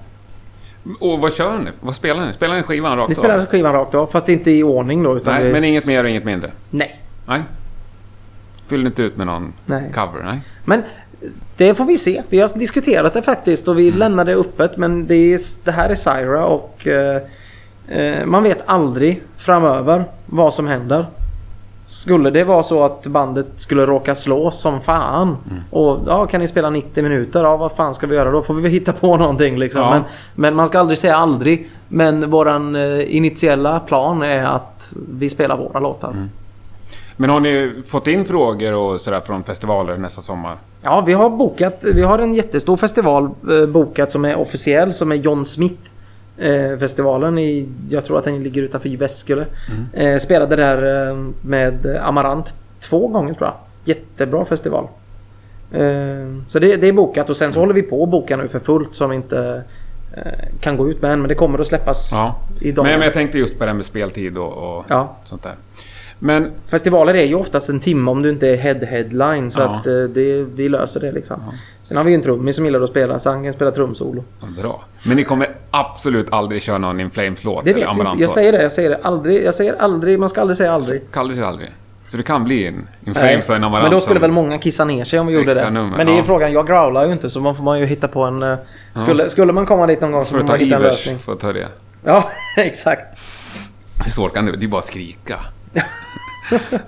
[SPEAKER 2] Och vad kör ni? Vad spelar ni? Spelar ni skivan rakt
[SPEAKER 1] Vi spelar skivan rakt av, fast inte i ordning då. Utan
[SPEAKER 2] Nej,
[SPEAKER 1] vi,
[SPEAKER 2] men inget mer och inget mindre?
[SPEAKER 1] Nej.
[SPEAKER 2] Nej. Fyller inte ut med någon
[SPEAKER 1] Nej.
[SPEAKER 2] cover? Nej.
[SPEAKER 1] Men det får vi se. Vi har diskuterat det faktiskt och vi
[SPEAKER 2] Mm.
[SPEAKER 1] lämnar det öppet. Men det, är, det här är Syra och eh, eh, man vet aldrig framöver vad som händer. Skulle det vara så att bandet skulle råka slå som fan
[SPEAKER 2] Mm.
[SPEAKER 1] och ja, kan ni spela 90 minuter? Ja, vad fan ska vi göra då? Får vi hitta på någonting liksom.
[SPEAKER 2] Ja.
[SPEAKER 1] Men, men man ska aldrig säga aldrig. Men våran eh, initiella plan är att vi spelar våra låtar.
[SPEAKER 2] Mm. Men har ni fått in frågor och sådär från festivaler nästa sommar?
[SPEAKER 1] Ja, vi har bokat. Vi har en jättestor festival eh, bokat som är officiell som är John Smith. Eh, festivalen i, jag tror att den ligger utanför Jyväskylä. Eh, spelade där eh, med Amarant två gånger tror jag. Jättebra festival. Eh, så det, det är bokat och sen så håller vi på att boka nu för fullt som inte kan gå ut med än. Men det kommer att släppas
[SPEAKER 2] Ja.
[SPEAKER 1] idag.
[SPEAKER 2] Men, men jag tänkte just på det här med speltid och, och
[SPEAKER 1] Ja.
[SPEAKER 2] sånt där. Men
[SPEAKER 1] Festivaler är ju oftast en timme om du inte är head-headline. Så
[SPEAKER 2] Ja.
[SPEAKER 1] att eh, det, vi löser det liksom. Sen har vi ju en trummis som gillar att spela så han kan spela trumsolo.
[SPEAKER 2] Ja, Bra. Men ni kommer absolut aldrig köra någon In Flames-låt?
[SPEAKER 1] Det
[SPEAKER 2] eller
[SPEAKER 1] vet vi inte.
[SPEAKER 2] Amarant-låt?
[SPEAKER 1] Jag säger det, jag säger det. Aldrig, jag säger aldrig, man ska aldrig säga aldrig.
[SPEAKER 2] Aldrig säger aldrig. Så det kan bli en In Flames och en Amarant
[SPEAKER 1] Men då skulle väl många kissa ner sig om vi gjorde det.
[SPEAKER 2] nummer,
[SPEAKER 1] men det är ju
[SPEAKER 2] ja.
[SPEAKER 1] frågan, jag growlar ju inte så man får man ju hitta på en... eh, Skulle, skulle man komma dit någon gång så
[SPEAKER 2] Får
[SPEAKER 1] får man hitta en lösning.
[SPEAKER 2] för att ta det?
[SPEAKER 1] Ja, <laughs> exakt.
[SPEAKER 2] Hur svårt kan det Det är bara att skrika. <laughs>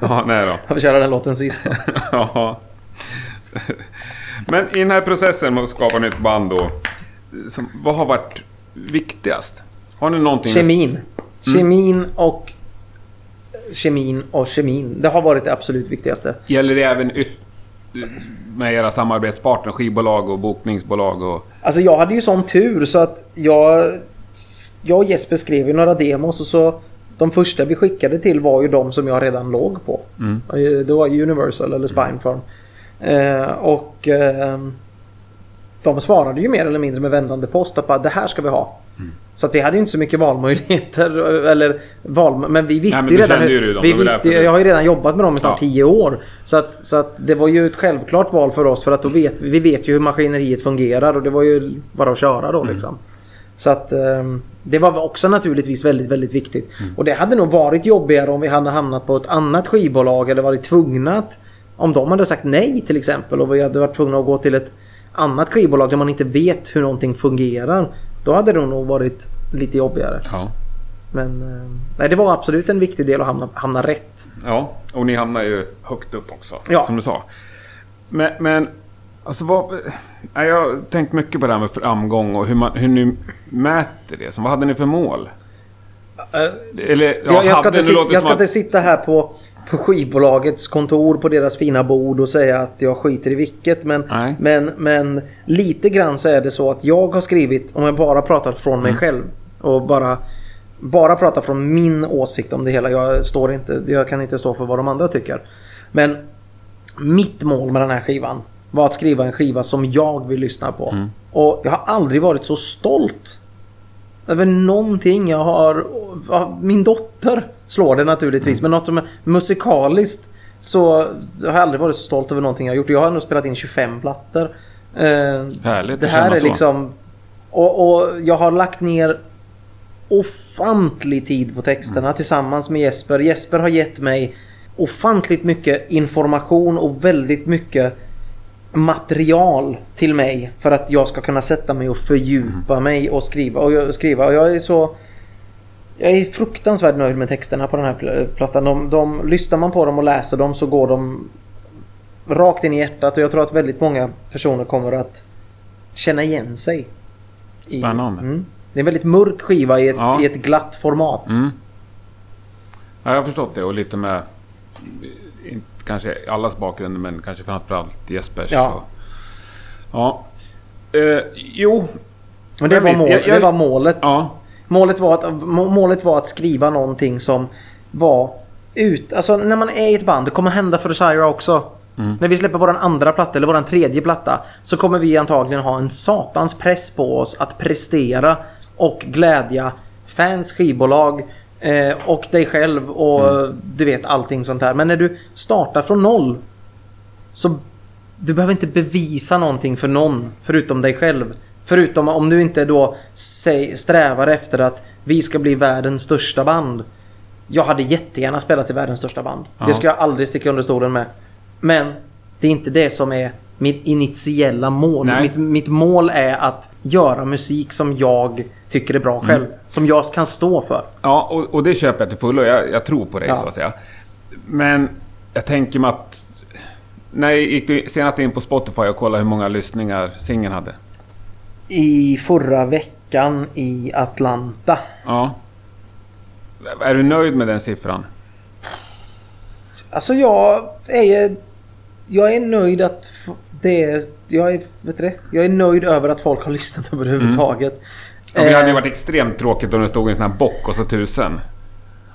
[SPEAKER 2] ja, nej då.
[SPEAKER 1] Jag får köra den låten sist då. <laughs>
[SPEAKER 2] Ja. Men i den här processen med att skapa nytt band då. Som, vad har varit viktigast? Har ni någonting...
[SPEAKER 1] Kemin.
[SPEAKER 2] Mm.
[SPEAKER 1] Kemin och... Kemin och kemin. Det har varit det absolut viktigaste.
[SPEAKER 2] Gäller det även med era samarbetspartner, skivbolag och bokningsbolag och...
[SPEAKER 1] Alltså jag hade ju sån tur så att jag... Jag och Jesper skrev ju några demos och så... De första vi skickade till var ju de som jag redan låg på.
[SPEAKER 2] Mm.
[SPEAKER 1] Det var Universal eller Spinefarm. Eh, och eh, de svarade ju mer eller mindre med vändande post att bara det här ska vi ha.
[SPEAKER 2] Mm.
[SPEAKER 1] Så att vi hade ju inte så mycket valmöjligheter. Eller val, men vi visste
[SPEAKER 2] men
[SPEAKER 1] ju redan.
[SPEAKER 2] ju dem,
[SPEAKER 1] vi visste, jag har ju redan jobbat med dem i snart
[SPEAKER 2] Ja.
[SPEAKER 1] tio år. Så att, så att det var ju ett självklart val för oss. För att då vet, vi vet ju hur maskineriet fungerar. Och det var ju bara att köra
[SPEAKER 2] Mm.
[SPEAKER 1] då liksom. Så att ehm, det var också naturligtvis väldigt, väldigt viktigt.
[SPEAKER 2] Mm.
[SPEAKER 1] Och det hade nog varit jobbigare om vi hade hamnat på ett annat skivbolag eller varit tvungna att... Om de hade sagt nej till exempel och vi hade varit tvungna att gå till ett annat skivbolag där man inte vet hur någonting fungerar. Då hade det nog varit lite jobbigare.
[SPEAKER 2] Ja.
[SPEAKER 1] Men eh, nej, det var absolut en viktig del att hamna, hamna rätt.
[SPEAKER 2] Ja, och ni hamnar ju högt upp också.
[SPEAKER 1] Ja.
[SPEAKER 2] Som du sa. Men, men alltså vad... Jag har tänkt mycket på det här med framgång och hur, man, hur ni mäter det. Så vad hade ni för mål? Eller, ja,
[SPEAKER 1] jag, jag ska, inte, sit, jag ska inte
[SPEAKER 2] att-
[SPEAKER 1] sitta här på, på skivbolagets kontor på deras fina bord och säga att jag skiter i vilket. Men,
[SPEAKER 2] Nej.
[SPEAKER 1] men, men lite grann så är det så att jag har skrivit, om jag bara pratar från
[SPEAKER 2] Mm.
[SPEAKER 1] mig själv och bara, bara pratar från min åsikt om det hela. Jag, står inte, jag kan inte stå för vad de andra tycker. Men mitt mål med den här skivan var att skriva en skiva som jag vill lyssna på.
[SPEAKER 2] Mm.
[SPEAKER 1] Och jag har aldrig varit så stolt över någonting jag har... Min dotter slår det naturligtvis.
[SPEAKER 2] Mm.
[SPEAKER 1] Men något som är musikaliskt så har jag aldrig varit så stolt över någonting jag har gjort. Jag har nog spelat in 25 plattor. Eh,
[SPEAKER 2] Härligt
[SPEAKER 1] det här är
[SPEAKER 2] så.
[SPEAKER 1] liksom... Och, och jag har lagt ner ofantlig tid på texterna
[SPEAKER 2] Mm.
[SPEAKER 1] tillsammans med Jesper. Jesper har gett mig ofantligt mycket information och väldigt mycket material till mig för att jag ska kunna sätta mig och fördjupa
[SPEAKER 2] Mm.
[SPEAKER 1] mig och skriva. Och skriva. Och jag är så... Jag är fruktansvärt nöjd med texterna på den här pl- plattan. De, de, lyssnar man på dem och läser dem så går de rakt in i hjärtat och jag tror att väldigt många personer kommer att känna igen sig. i-
[SPEAKER 2] Spännande.
[SPEAKER 1] Mm. Det är en väldigt mörk skiva i ett,
[SPEAKER 2] Ja.
[SPEAKER 1] i ett glatt format.
[SPEAKER 2] Mm. Ja, jag har förstått det och lite med... Kanske allas bakgrund men kanske framförallt Jespers.
[SPEAKER 1] Ja.
[SPEAKER 2] Och, ja. Eh, jo.
[SPEAKER 1] Men det
[SPEAKER 2] Men
[SPEAKER 1] var,
[SPEAKER 2] visst,
[SPEAKER 1] mål,
[SPEAKER 2] jag- jag-
[SPEAKER 1] det var målet.
[SPEAKER 2] Ja.
[SPEAKER 1] Målet var, att, må- målet var att skriva någonting som var ut... Alltså när man är i ett band, det kommer hända för Shira också.
[SPEAKER 2] Mm.
[SPEAKER 1] När vi släpper vår andra platta eller vår tredje platta så kommer vi antagligen ha en satans press på oss att prestera och glädja fans, skivbolag eh, och dig själv och
[SPEAKER 2] Mm.
[SPEAKER 1] du vet allting sånt här. Men när du startar från noll så du behöver inte bevisa någonting för någon förutom dig själv. Förutom om du inte då strävar efter att vi ska bli världens största band. Jag hade jättegärna spelat i världens största band.
[SPEAKER 2] Ja.
[SPEAKER 1] Det ska jag aldrig sticka under stolen med. Men det är inte det som är mitt initiella mål. Mitt, mitt mål är att göra musik som jag tycker är bra
[SPEAKER 2] Mm.
[SPEAKER 1] själv. Som jag kan stå för.
[SPEAKER 2] Ja, och, och det köper jag till fullo. Jag, jag tror på dig
[SPEAKER 1] Ja.
[SPEAKER 2] så att säga. Men jag tänker mig att... När jag gick senast in på Spotify och kollade hur många lyssningar singeln hade.
[SPEAKER 1] I förra veckan i Atlanta.
[SPEAKER 2] Ja. Är du nöjd med den siffran?
[SPEAKER 1] Alltså jag är... Jag är nöjd att det är... Jag är, vet du det? Jag är nöjd över att folk har lyssnat <laughs> överhuvudtaget.
[SPEAKER 2] Och det hade ju
[SPEAKER 1] Eh,
[SPEAKER 2] varit extremt tråkigt om det stod en sån här bock och så tusen.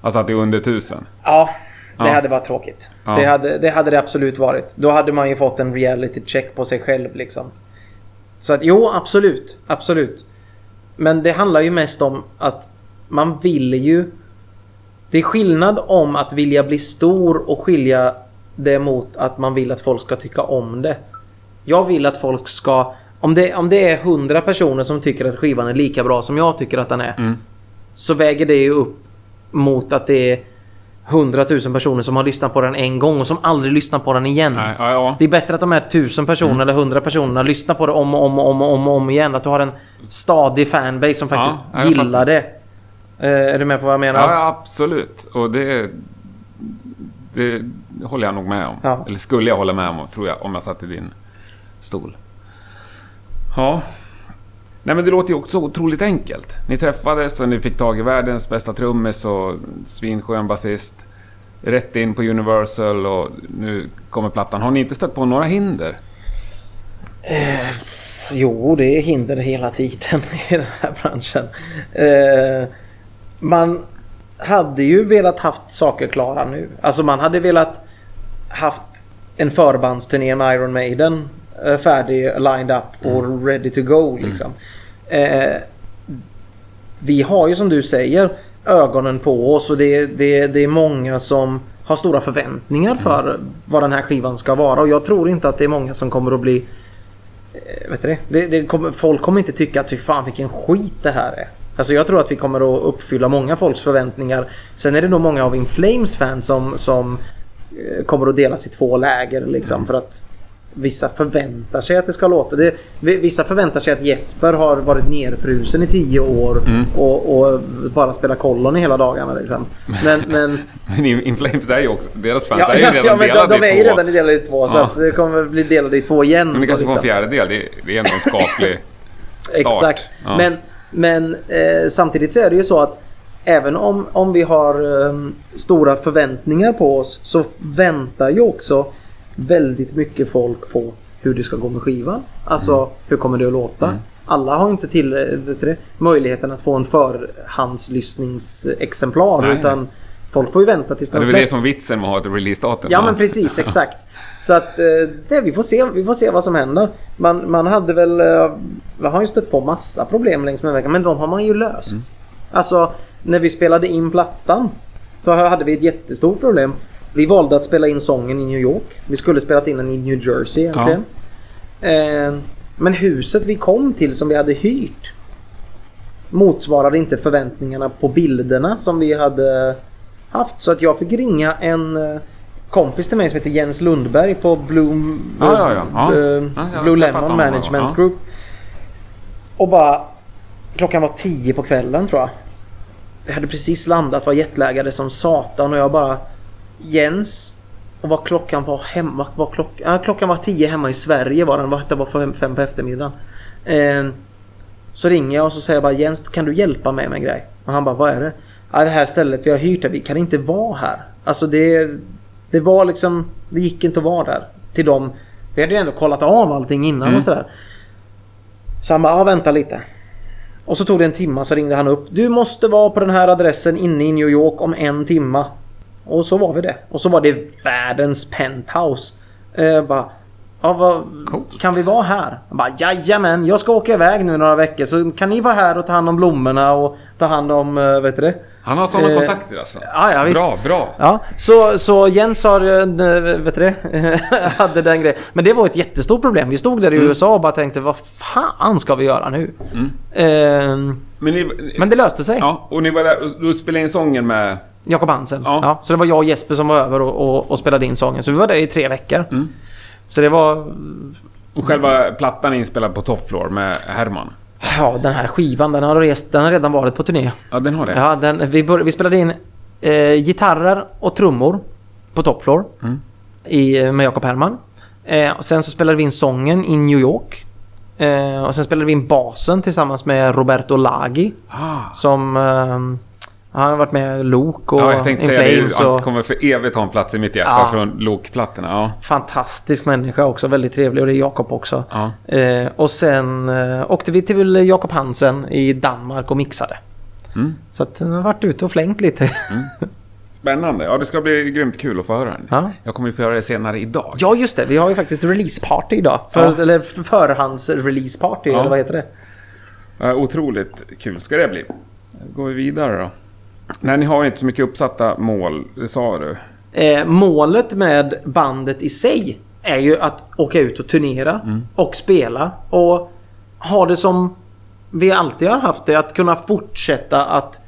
[SPEAKER 2] Alltså att det är under tusen.
[SPEAKER 1] Ja, det
[SPEAKER 2] Ja.
[SPEAKER 1] hade varit tråkigt.
[SPEAKER 2] Ja.
[SPEAKER 1] Det, hade, det hade det absolut varit. Då hade man ju fått en reality check på sig själv liksom. Så att jo, absolut. Absolut. Men det handlar ju mest om att man vill ju... Det är skillnad om att vilja bli stor och skilja det mot att man vill att folk ska tycka om det. Jag vill att folk ska... Om det, om det är 100 personer som tycker att skivan är lika bra som jag tycker att den är.
[SPEAKER 2] Mm.
[SPEAKER 1] Så väger det ju upp mot att det är 100 000 personer som har lyssnat på den en gång och som aldrig lyssnar på den igen.
[SPEAKER 2] Nej, ja, ja.
[SPEAKER 1] Det är bättre att de här 1000 personer
[SPEAKER 2] Mm.
[SPEAKER 1] eller 100 personerna lyssnar på det om och om och om och om, och om igen. Att du har en stadig fanbase som faktiskt
[SPEAKER 2] Ja,
[SPEAKER 1] gillar det. Eh, är du med på vad jag menar?
[SPEAKER 2] Ja, absolut. Och det, det håller jag nog med om. Eller skulle jag hålla med om, tror jag, om jag satt i din stol. Ja. Nej, men det låter ju också otroligt enkelt. Ni träffades och ni fick tag i världens bästa trummis och svinskön basist. Rätt in på Universal och nu kommer plattan. Har ni inte stött på några hinder?
[SPEAKER 1] Eh, jo, det är hinder hela tiden <laughs> i den här branschen. Eh, man hade ju velat haft saker klara nu. Alltså man hade velat haft en förbandsturné med Iron Maiden färdig, lined up och ready to go liksom. Eh, vi har ju som du säger ögonen på oss och det, det, det är många som har stora förväntningar för vad den här skivan ska vara och jag tror inte att det är många som kommer att bli Eh, vet du det? Det, det kommer, folk kommer inte tycka att fy fan vilken skit det här är. Alltså jag tror att vi kommer att uppfylla många folks förväntningar. Sen är det nog många av In Flames fans som, som eh, kommer att delas i två läger liksom. För att Vissa förväntar sig att det ska låta. Det, vissa förväntar sig att Jesper har varit nerfrusen i tio år
[SPEAKER 2] Mm.
[SPEAKER 1] och, och bara spelar kollon i hela dagarna. Liksom. Men, men, <laughs>
[SPEAKER 2] Men In Flames är ju också... Deras fans
[SPEAKER 1] ja,
[SPEAKER 2] är ju redan
[SPEAKER 1] ja, men de,
[SPEAKER 2] delade
[SPEAKER 1] de är
[SPEAKER 2] i
[SPEAKER 1] ju redan delade i två så
[SPEAKER 2] Ja.
[SPEAKER 1] att det kommer bli delade i två igen.
[SPEAKER 2] Men det kanske får en
[SPEAKER 1] liksom.
[SPEAKER 2] fjärdedel. Det, det är ändå en skaplig start.
[SPEAKER 1] Exakt.
[SPEAKER 2] Ja.
[SPEAKER 1] Men, men eh, samtidigt så är det ju så att även om, om vi har eh, stora förväntningar på oss så väntar ju också väldigt mycket folk på hur det ska gå med skivan. Alltså
[SPEAKER 2] Mm.
[SPEAKER 1] hur kommer det att låta? Alla har inte till, det, möjligheten att få en förhandslyssningsexemplar
[SPEAKER 2] Nej,
[SPEAKER 1] utan folk får ju vänta tills
[SPEAKER 2] Ja,
[SPEAKER 1] den
[SPEAKER 2] det är väl det
[SPEAKER 1] släpps.
[SPEAKER 2] som vitsen med att ha ett releasedatum.
[SPEAKER 1] Ja men precis, <laughs> exakt. Så att eh, det, vi, får se, vi får se vad som händer. Man, man hade väl... eh, Vi har ju stött på massa problem längs med vägen men de har man ju löst.
[SPEAKER 2] Mm.
[SPEAKER 1] Alltså när vi spelade in plattan så hade vi ett jättestort problem. Vi valde att spela in sången i New York. Vi skulle spelat in den i New Jersey egentligen. Eh, men huset vi kom till som vi hade hyrt motsvarade inte förväntningarna på bilderna som vi hade haft. Så att jag fick ringa en eh, kompis till mig som heter Jens Lundberg på Bloom,
[SPEAKER 2] Ja, ja, ja. Ja.
[SPEAKER 1] eh,
[SPEAKER 2] Ja,
[SPEAKER 1] Blue Lemon Management
[SPEAKER 2] ja.
[SPEAKER 1] Group. Och bara... Klockan var tio på kvällen tror jag. Jag hade precis landat, var jetlaggade som satan och jag bara... Jens... Och vad klockan var hemma... Var klock, ja, klockan var tio hemma i Sverige var den. Det var fem, fem på eftermiddagen. Eh, så ringer jag och så säger jag bara Jens kan du hjälpa mig med en grej? Och han bara vad är det? Ja, det här stället vi har hyrt det, vi kan inte vara här. Alltså det, det var liksom, det gick inte att vara där. Till dem. Vi hade ju ändå kollat av allting innan
[SPEAKER 2] Mm.
[SPEAKER 1] och sådär. Så han bara, ja vänta lite. Och så tog det en timma så ringde han upp. Du måste vara på den här adressen inne i New York om en timma. Och så var vi det. Och så var det världens penthouse. Eh, bara, ja, vad,
[SPEAKER 2] Coolt.
[SPEAKER 1] kan vi vara här? Jag bara, jajamän, jag ska åka iväg nu några veckor. Så kan ni vara här och ta hand om blommorna och ta hand om, eh, vet du det?
[SPEAKER 2] Han har sådana
[SPEAKER 1] Eh,
[SPEAKER 2] kontakter alltså.
[SPEAKER 1] ja, ja, visst.
[SPEAKER 2] Bra, bra.
[SPEAKER 1] Ja, så, så Jens har, eh, vet du det, <laughs> hade den grejen. Men det var ett jättestort problem. Vi stod där i USA och bara tänkte, vad fan ska vi göra nu? Ehm,
[SPEAKER 2] Men, ni,
[SPEAKER 1] men det löste sig.
[SPEAKER 2] Ja, och ni var där, du spelade in sången med...
[SPEAKER 1] Jakob Hansen.
[SPEAKER 2] Ja.
[SPEAKER 1] Ja. så det var jag och Jesper som var över och, och, och spelade in sången. Så vi var där i tre veckor.
[SPEAKER 2] Mm.
[SPEAKER 1] Så det var...
[SPEAKER 2] Och själva plattan är inspelad på Top Floor med Herman.
[SPEAKER 1] Ja, den här skivan den har, rest, den har redan varit på turné.
[SPEAKER 2] Ja, den har det.
[SPEAKER 1] Ja, den, vi, bör, vi spelade in eh, gitarrer och trummor på Top Floor.
[SPEAKER 2] Mm.
[SPEAKER 1] I, med Jakob Herman. Eh, och sen så spelade vi in sången i New York. Eh, och sen spelade vi in basen tillsammans med Roberto Lagi.
[SPEAKER 2] Ah.
[SPEAKER 1] Som... Han har varit med Luke och
[SPEAKER 2] Ja, jag tänkte säga det. Han
[SPEAKER 1] Och,
[SPEAKER 2] kommer för evigt ha en plats i mitt hjärta
[SPEAKER 1] Ja.
[SPEAKER 2] från Lokplattorna. Ja.
[SPEAKER 1] fantastisk människa också. Väldigt trevlig. Och det är Jakob också.
[SPEAKER 2] Ja.
[SPEAKER 1] Eh, och sen eh, åkte vi till Jakob Hansen i Danmark och mixade.
[SPEAKER 2] Mm.
[SPEAKER 1] Så att jag har varit ute och flängt lite.
[SPEAKER 2] Spännande. Ja, det ska bli grymt kul att få höra den.
[SPEAKER 1] Ja.
[SPEAKER 2] Jag kommer ju få höra det senare idag.
[SPEAKER 1] Ja, just det. Vi har ju faktiskt releaseparty idag. För,
[SPEAKER 2] Ja.
[SPEAKER 1] Eller förhands-releaseparty,
[SPEAKER 2] Ja.
[SPEAKER 1] eller vad heter det?
[SPEAKER 2] Otroligt kul ska det bli. Då går vi vidare då. Nej, ni har inte så mycket uppsatta mål, det sa du.
[SPEAKER 1] Eh, målet med bandet i sig är ju att åka ut och turnera och spela. Och ha det som vi alltid har haft det. Att kunna fortsätta att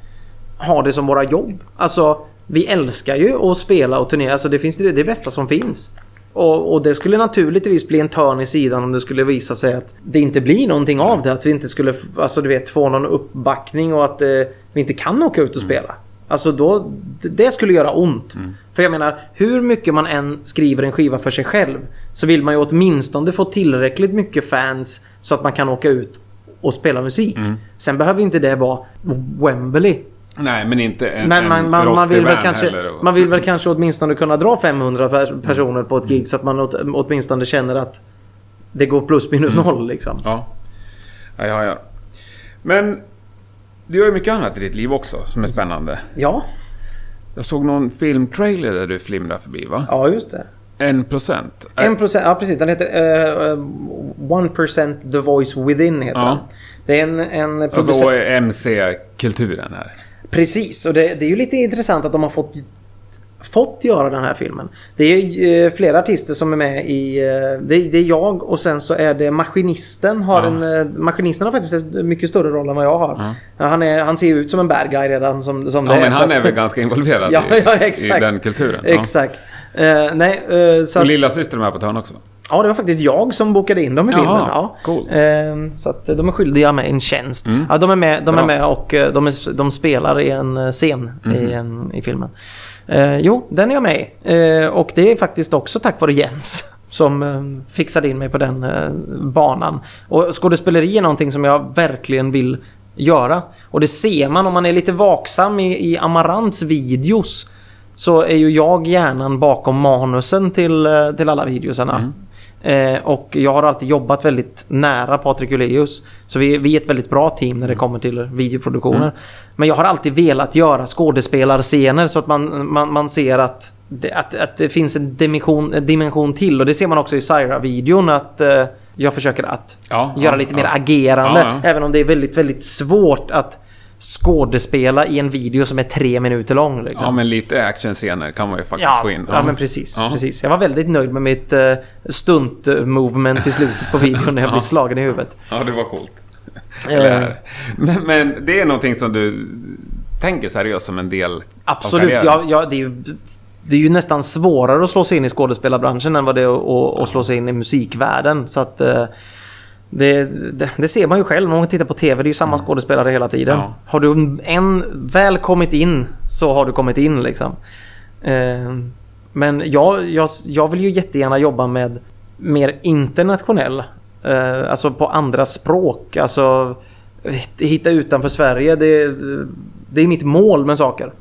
[SPEAKER 1] ha det som våra jobb. Alltså, vi älskar ju att spela och turnera. Alltså, det finns det, det bästa som finns. Och, och det skulle naturligtvis bli en törn i sidan om det skulle visa sig att det inte blir någonting av det. Att vi inte skulle alltså, du vet, få någon uppbackning och att eh, vi inte kan åka ut och spela. Alltså då, det- skulle göra ont. För jag menar, hur mycket man än skriver en skiva för sig själv så vill man ju åtminstone få tillräckligt mycket fans så att man kan åka ut och spela musik. Sen behöver inte det vara Wembley.
[SPEAKER 2] Nej, men inte en,
[SPEAKER 1] Men man,
[SPEAKER 2] en
[SPEAKER 1] man, vill väl kanske.
[SPEAKER 2] Och-
[SPEAKER 1] man vill väl kanske åtminstone kunna dra 500 pers- personer på ett gig så att man åt, åtminstone känner att det går plus minus noll liksom.
[SPEAKER 2] Ja. Ja, ja, ja. Men du gör ju mycket annat i ditt liv också som är spännande.
[SPEAKER 1] Ja,
[SPEAKER 2] Jag såg någon filmtrailer där du flimrade förbi, va?
[SPEAKER 1] ja just det.
[SPEAKER 2] En procent.
[SPEAKER 1] En procent, ja precis. Den heter uh, One percent the voice within heter
[SPEAKER 2] Ja.
[SPEAKER 1] den. Det är en, en
[SPEAKER 2] Alltså
[SPEAKER 1] producent...
[SPEAKER 2] är MC-kulturen här?
[SPEAKER 1] Precis, och det, det är ju lite intressant att de har fått fått göra den här filmen. Det är eh, flera artister som är med i... eh, Det är, jag och sen så är det Maskinisten. Har
[SPEAKER 2] Ja.
[SPEAKER 1] en, eh, maskinisten har faktiskt en mycket större roll än vad jag har. Ja, Han, är, han ser ut som en bad guy redan som, som
[SPEAKER 2] Ja,
[SPEAKER 1] det är.
[SPEAKER 2] men
[SPEAKER 1] så
[SPEAKER 2] han är väl ganska involverad <laughs>
[SPEAKER 1] Ja,
[SPEAKER 2] i,
[SPEAKER 1] ja, exakt.
[SPEAKER 2] i den kulturen. Ja.
[SPEAKER 1] Exakt. Eh, nej, eh, så
[SPEAKER 2] Och
[SPEAKER 1] att,
[SPEAKER 2] lilla syster med på ett hörn också.
[SPEAKER 1] Ja, det var faktiskt jag som bokade in dem i
[SPEAKER 2] Jaha,
[SPEAKER 1] filmen. Ja.
[SPEAKER 2] coolt.
[SPEAKER 1] Så att de är skyldiga mig en tjänst. Ja, de är med, de är med och de, är, de spelar i en scen i,
[SPEAKER 2] Mhm.
[SPEAKER 1] en, i filmen. Eh, jo, den är jag med i. Eh, och det är faktiskt också tack vare Jens som eh, fixade in mig på den eh, banan. Och skådespeleri är någonting som jag verkligen vill göra. Och det ser man om man är lite vaksam i, i Amarants videos. Så är ju jag hjärnan bakom manusen till, eh, till alla videosarna. Mm. Eh, och jag har alltid jobbat väldigt nära Patrik Uleus. Så vi, vi är ett väldigt bra team när det kommer till videoproduktioner. Men jag har alltid velat göra skådespelarscener så att man, man, man ser att det, att, att det finns en dimension, en dimension till. Och det ser man också i Syra-videon att eh, jag försöker att
[SPEAKER 2] Ja,
[SPEAKER 1] göra
[SPEAKER 2] ja,
[SPEAKER 1] lite
[SPEAKER 2] ja.
[SPEAKER 1] mer agerande. Även om det är väldigt, väldigt svårt att skådespela i en video som är tre minuter lång. Liksom.
[SPEAKER 2] Ja, men lite actionscener kan man ju faktiskt
[SPEAKER 1] Ja,
[SPEAKER 2] få in.
[SPEAKER 1] ja, men precis,
[SPEAKER 2] Ja.
[SPEAKER 1] precis. Jag var väldigt nöjd med mitt uh, stunt-movement i slutet på videon när jag <laughs> blev slagen i huvudet.
[SPEAKER 2] Ja, det var coolt.
[SPEAKER 1] Eh,
[SPEAKER 2] men, men det är någonting som du tänker seriöst som en del av
[SPEAKER 1] Absolut.
[SPEAKER 2] karriären?
[SPEAKER 1] Ja, ja, det, är ju, det är ju nästan svårare att slå sig in i skådespelarbranschen än vad det är att, att slå sig in i musikvärlden. Så att, eh, det, det, det ser man ju själv när man tittar på TV. Det är ju samma skådespelare hela tiden.
[SPEAKER 2] Ja.
[SPEAKER 1] Har du en väl kommit in så har du kommit in liksom. Eh, Men jag, jag, jag vill ju jättegärna jobba med mer internationell. eh, Alltså på andra språk. Alltså hitta utanför Sverige. Det, det är mitt mål med saker.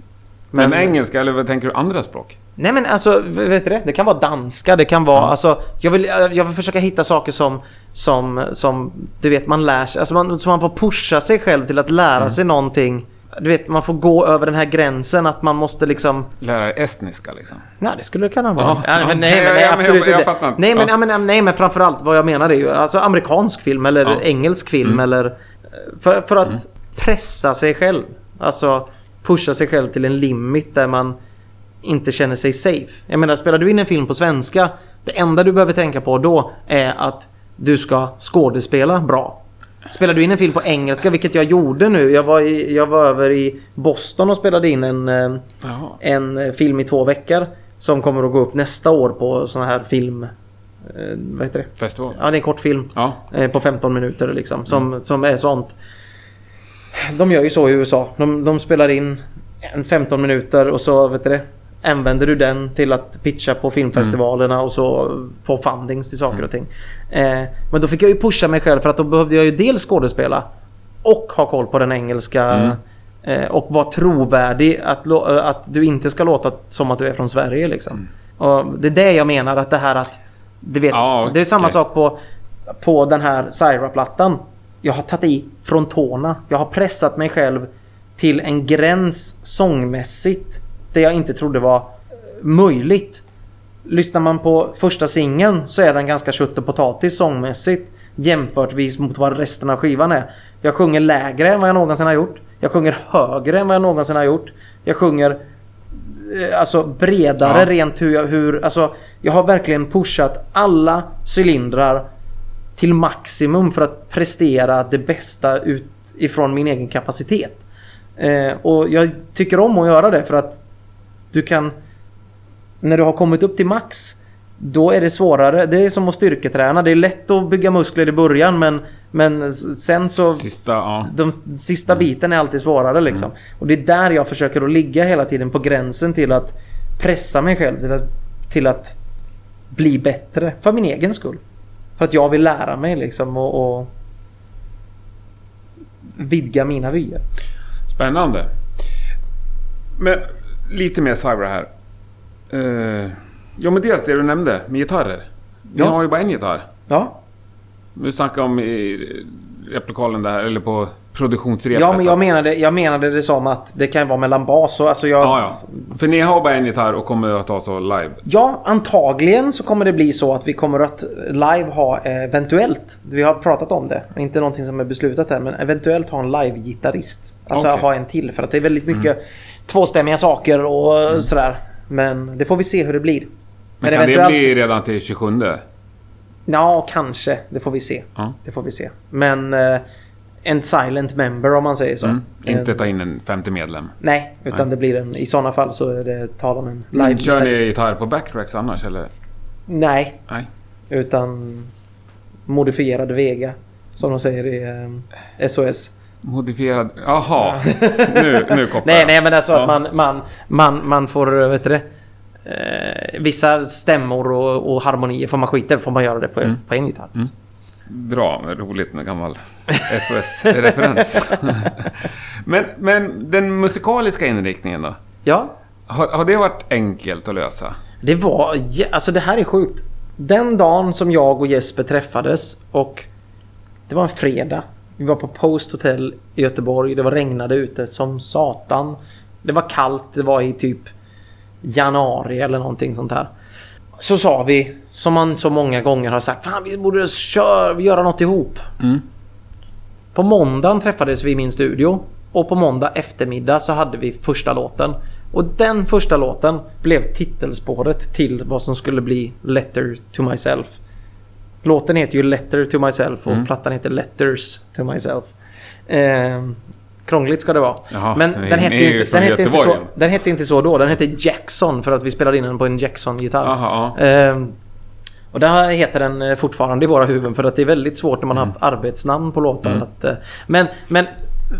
[SPEAKER 2] Men, engelska, eller vad tänker du? Andra språk?
[SPEAKER 1] Nej men alltså, vet du det? Det kan vara danska, det kan vara... Alltså, jag vill, jag vill försöka hitta saker som, som, som du vet, man lär sig. Alltså man, så man får pusha sig själv till att lära
[SPEAKER 2] Mm.
[SPEAKER 1] sig någonting. Du vet, man får gå över den här gränsen att man måste liksom...
[SPEAKER 2] Lära estniska liksom?
[SPEAKER 1] Nej, det skulle det kunna vara.
[SPEAKER 2] Ja,
[SPEAKER 1] Ja, men nej, men nej,
[SPEAKER 2] men
[SPEAKER 1] absolut
[SPEAKER 2] jag- jag
[SPEAKER 1] inte. Nej, men,
[SPEAKER 2] Ja.
[SPEAKER 1] men, nej, men framförallt vad jag menar är ju alltså amerikansk film eller.
[SPEAKER 2] Mm.
[SPEAKER 1] engelsk film eller... För, för att pressa sig själv. Alltså pusha sig själv till en limit där man inte känner sig safe. Jag menar, spelar du in en film på svenska, det enda du behöver tänka på då är att du ska skådespela bra. Spelar du in en film på engelska, vilket jag gjorde nu. Jag var, i, jag var över i Boston och spelade in en, eh,
[SPEAKER 2] Jaha.
[SPEAKER 1] en eh, film i två veckor. Som kommer att gå upp nästa år på sån här film... Eh, vad heter det?
[SPEAKER 2] Festival?
[SPEAKER 1] Ja, det är en kort film.
[SPEAKER 2] Ja.
[SPEAKER 1] På 15 minuter liksom. Som, som är sånt. De gör ju så i USA. De, de spelar in en 15 minuter och så vet du det. Använder du den till att pitcha på filmfestivalerna och så få fundings till saker och ting. Eh, men då fick jag ju pusha mig själv för att då behövde jag ju dels skådespela och ha koll på den engelska eh, och vara trovärdig att, att du inte ska låta som att du är från Sverige liksom. Och det är det jag menar att det här att du vet,
[SPEAKER 2] Ja,
[SPEAKER 1] det är samma sak på, på den här Syra-plattan. Jag har tagit i från tårna. Jag har pressat mig själv till en gräns sångmässigt. Det jag inte trodde var möjligt. Lyssnar man på första singeln så är den ganska kött och potatis sångmässigt. Jämförtvis mot vad resten av skivan är. Jag sjunger lägre än vad jag någonsin har gjort. Jag sjunger högre än vad jag någonsin har gjort. Jag sjunger eh, alltså bredare
[SPEAKER 2] Ja.
[SPEAKER 1] rent hur jag, hur, alltså jag har verkligen pushat alla cylindrar till maximum för att prestera det bästa utifrån min egen kapacitet. Eh, och jag tycker om att göra det för att du kan när du har kommit upp till max då är det svårare. Det är som att styrketräna. Det är lätt att bygga muskler i början men, men sen så...
[SPEAKER 2] Sista, ja.
[SPEAKER 1] De sista biten är alltid svårare liksom. Och det är där jag försöker att ligga hela tiden på gränsen till att pressa mig själv till att, till att bli bättre. För min egen skull. För att jag vill lära mig liksom och, och vidga mina vyer.
[SPEAKER 2] Spännande. Men lite mer cyber här. Uh, ja, men dels det du nämnde med gitarrer. Ni
[SPEAKER 1] Ja.
[SPEAKER 2] har ju bara en gitarr.
[SPEAKER 1] Ja,
[SPEAKER 2] Du snackade om i replokalen där, eller på produktionsrepet.
[SPEAKER 1] ja men jag menade, jag menade det som att det kan vara mellan bas och alltså jag...
[SPEAKER 2] Ja, ja. För ni har bara en gitarr och kommer att ha så live.
[SPEAKER 1] Ja, antagligen så kommer det bli så att vi kommer att live ha eh, eventuellt, vi har pratat om det, inte någonting som är beslutat här, men eventuellt ha en live-gitarrist. Alltså
[SPEAKER 2] Okej.
[SPEAKER 1] ha en till för att det är väldigt mycket tvåstämmiga saker och
[SPEAKER 2] Mm.
[SPEAKER 1] sådär. Men det får vi se hur det blir.
[SPEAKER 2] Men, kan det bli redan till 27?
[SPEAKER 1] Ja, kanske. Det får vi se.
[SPEAKER 2] Ja.
[SPEAKER 1] Det får vi se. Men eh, en silent member om man säger så.
[SPEAKER 2] Mm. Inte
[SPEAKER 1] En-
[SPEAKER 2] ta in en femte medlem.
[SPEAKER 1] Nej, utan
[SPEAKER 2] Nej.
[SPEAKER 1] det blir en... I sådana fall så är det tal om en
[SPEAKER 2] Mm, Kör ni gitarr på backtracks annars eller?
[SPEAKER 1] Nej,
[SPEAKER 2] Nej.
[SPEAKER 1] Utan modifierad Vega. Som de säger i eh, SOS.
[SPEAKER 2] Modifierad... Jaha. nu, nu kopplar <laughs>
[SPEAKER 1] Nej,
[SPEAKER 2] jag.
[SPEAKER 1] nej men alltså
[SPEAKER 2] Ja.
[SPEAKER 1] att man, man, man, man får, vet du det? Eh, vissa stämmor och, och harmonier får man skita i, får man göra det på,
[SPEAKER 2] Mm.
[SPEAKER 1] på en gitarr.
[SPEAKER 2] Bra, roligt med gammal SOS-referens. <laughs> men, men den musikaliska inriktningen då?
[SPEAKER 1] Ja,
[SPEAKER 2] Har, har det varit enkelt att lösa?
[SPEAKER 1] det var... Alltså det här är sjukt. Den dagen som jag och Jesper träffades och det var en fredag. Vi var på Post Hotel i Göteborg. Det var regnade ute som satan. Det var kallt. Det var i typ januari eller någonting sånt här. Så sa vi, som man så många gånger har sagt, fan vi borde köra, göra något ihop.
[SPEAKER 2] Mm.
[SPEAKER 1] På måndagen träffades vi i min studio och på måndag eftermiddag så hade vi första låten. Och den första låten blev titelspåret till vad som skulle bli Letter to Myself. Låten heter ju Letter to Myself och
[SPEAKER 2] Mm.
[SPEAKER 1] plattan heter Letters to Myself. Eh, krångligt ska det vara.
[SPEAKER 2] Jaha,
[SPEAKER 1] Men den hette, inte, den, hette inte så, den hette inte så då. Den hette Jackson för att vi spelade in den på en Jackson-gitarr. Ehm, och där heter den eh, fortfarande i våra huvuden för att det är väldigt svårt när man har haft arbetsnamn på låtar.
[SPEAKER 2] Mm.
[SPEAKER 1] Att, eh, men, men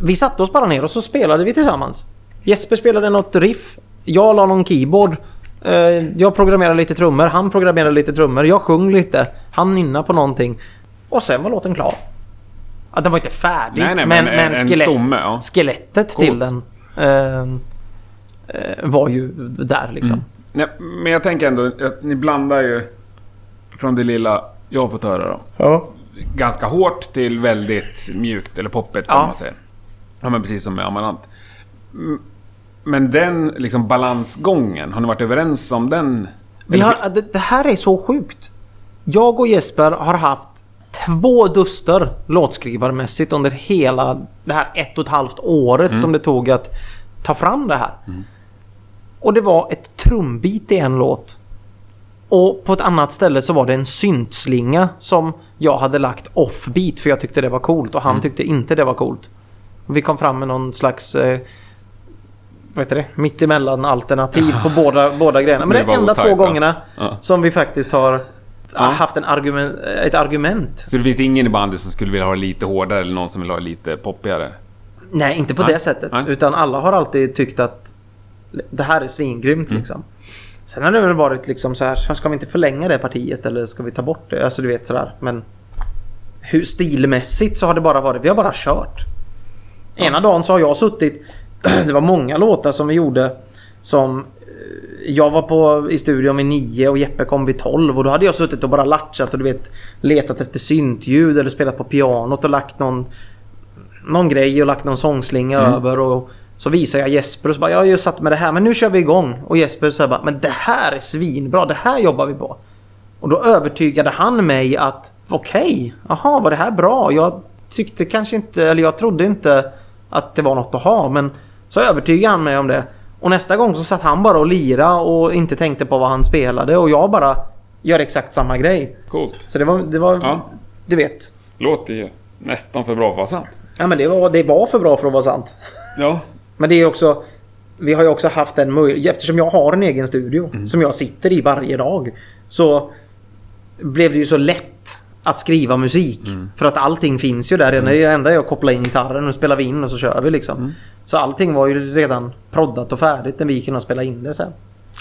[SPEAKER 1] vi satte oss bara ner och så spelade vi tillsammans. Jesper spelade något riff. Jag la någon keyboard. Eh, jag programmerade lite trummor. Han programmerade lite trummor. Jag sjöng lite. Han nynnade på någonting. Och sen var låten klar. Ja, den var inte färdig.
[SPEAKER 2] Nej, nej, men en- en stomme, ja.
[SPEAKER 1] skelettet
[SPEAKER 2] Cool.
[SPEAKER 1] till den eh, eh, var ju där liksom.
[SPEAKER 2] Mm. Nej, men jag tänker ändå att ni blandar ju från det lilla jag har fått höra då.
[SPEAKER 1] Ja.
[SPEAKER 2] Ganska hårt till väldigt mjukt eller poppigt kan
[SPEAKER 1] Ja.
[SPEAKER 2] man säga. Ja men precis som med Amarant. Men den liksom balansgången, har ni varit överens om den?
[SPEAKER 1] Vi har, det, det här är så sjukt. Jag och Jesper har haft två duster låtskrivarmässigt under hela det här ett och ett halvt året som det tog att ta fram det här. Och det var ett trumbit i en låt. Och på ett annat ställe så var det en syntslinga som jag hade lagt offbeat för jag tyckte det var coolt och han tyckte inte det var coolt. Vi kom fram med någon slags eh, vad heter det? Mittemellan alternativ på båda, båda grejerna. Men
[SPEAKER 2] Det
[SPEAKER 1] de
[SPEAKER 2] var
[SPEAKER 1] enda två gångerna
[SPEAKER 2] Ja.
[SPEAKER 1] som vi faktiskt har haft en argument, ett argument.
[SPEAKER 2] Så det finns ingen i bandet som skulle vilja ha det lite hårdare eller någon som vill ha det lite poppigare?
[SPEAKER 1] Nej, inte på
[SPEAKER 2] Nej.
[SPEAKER 1] det sättet.
[SPEAKER 2] Nej.
[SPEAKER 1] Utan alla har alltid tyckt att det här är svingrymt
[SPEAKER 2] Mm.
[SPEAKER 1] liksom. Sen har det väl varit liksom så här, "Fan, ska vi inte förlänga det partiet eller ska vi ta bort det? Alltså du vet sådär. Men hur stilmässigt så har det bara varit, vi har bara kört. Ena dagen så har jag suttit, <clears throat> det var många låtar som vi gjorde som jag var på i studion vid 9 och Jeppe kom vid 12 och då hade jag suttit och bara latchat och du vet letat efter syntljud eller spelat på pianot och lagt någon någon grej och lagt någon sångslinga
[SPEAKER 2] Mm.
[SPEAKER 1] över och så visar jag Jesper och så bara jag har ju satt med det här men nu kör vi igång och Jesper säger bara men det här är svinbra det här jobbar vi på. Och då övertygade han mig att okej, jaha var det här bra? Jag tyckte kanske inte, eller jag trodde inte att det var något att ha men så övertygade han mig om det. Och nästa gång så satt han bara och lira och inte tänkte på vad han spelade och jag bara gör exakt samma grej.
[SPEAKER 2] Coolt.
[SPEAKER 1] Så det var, det var
[SPEAKER 2] Ja.
[SPEAKER 1] du vet.
[SPEAKER 2] Låter ju nästan för bra för att vara sant.
[SPEAKER 1] Ja men det var, det var för bra för att vara sant.
[SPEAKER 2] Ja.
[SPEAKER 1] Men det är också... Vi har ju också haft en möjlighet. Eftersom jag har en egen studio som jag sitter i varje dag. Så blev det ju så lätt att skriva musik. För att allting finns ju där redan. Det enda är att koppla in gitarren och spelar vi in och så kör vi liksom. Så allting var ju redan proddat och färdigt när vi gick in och spelade in det sen.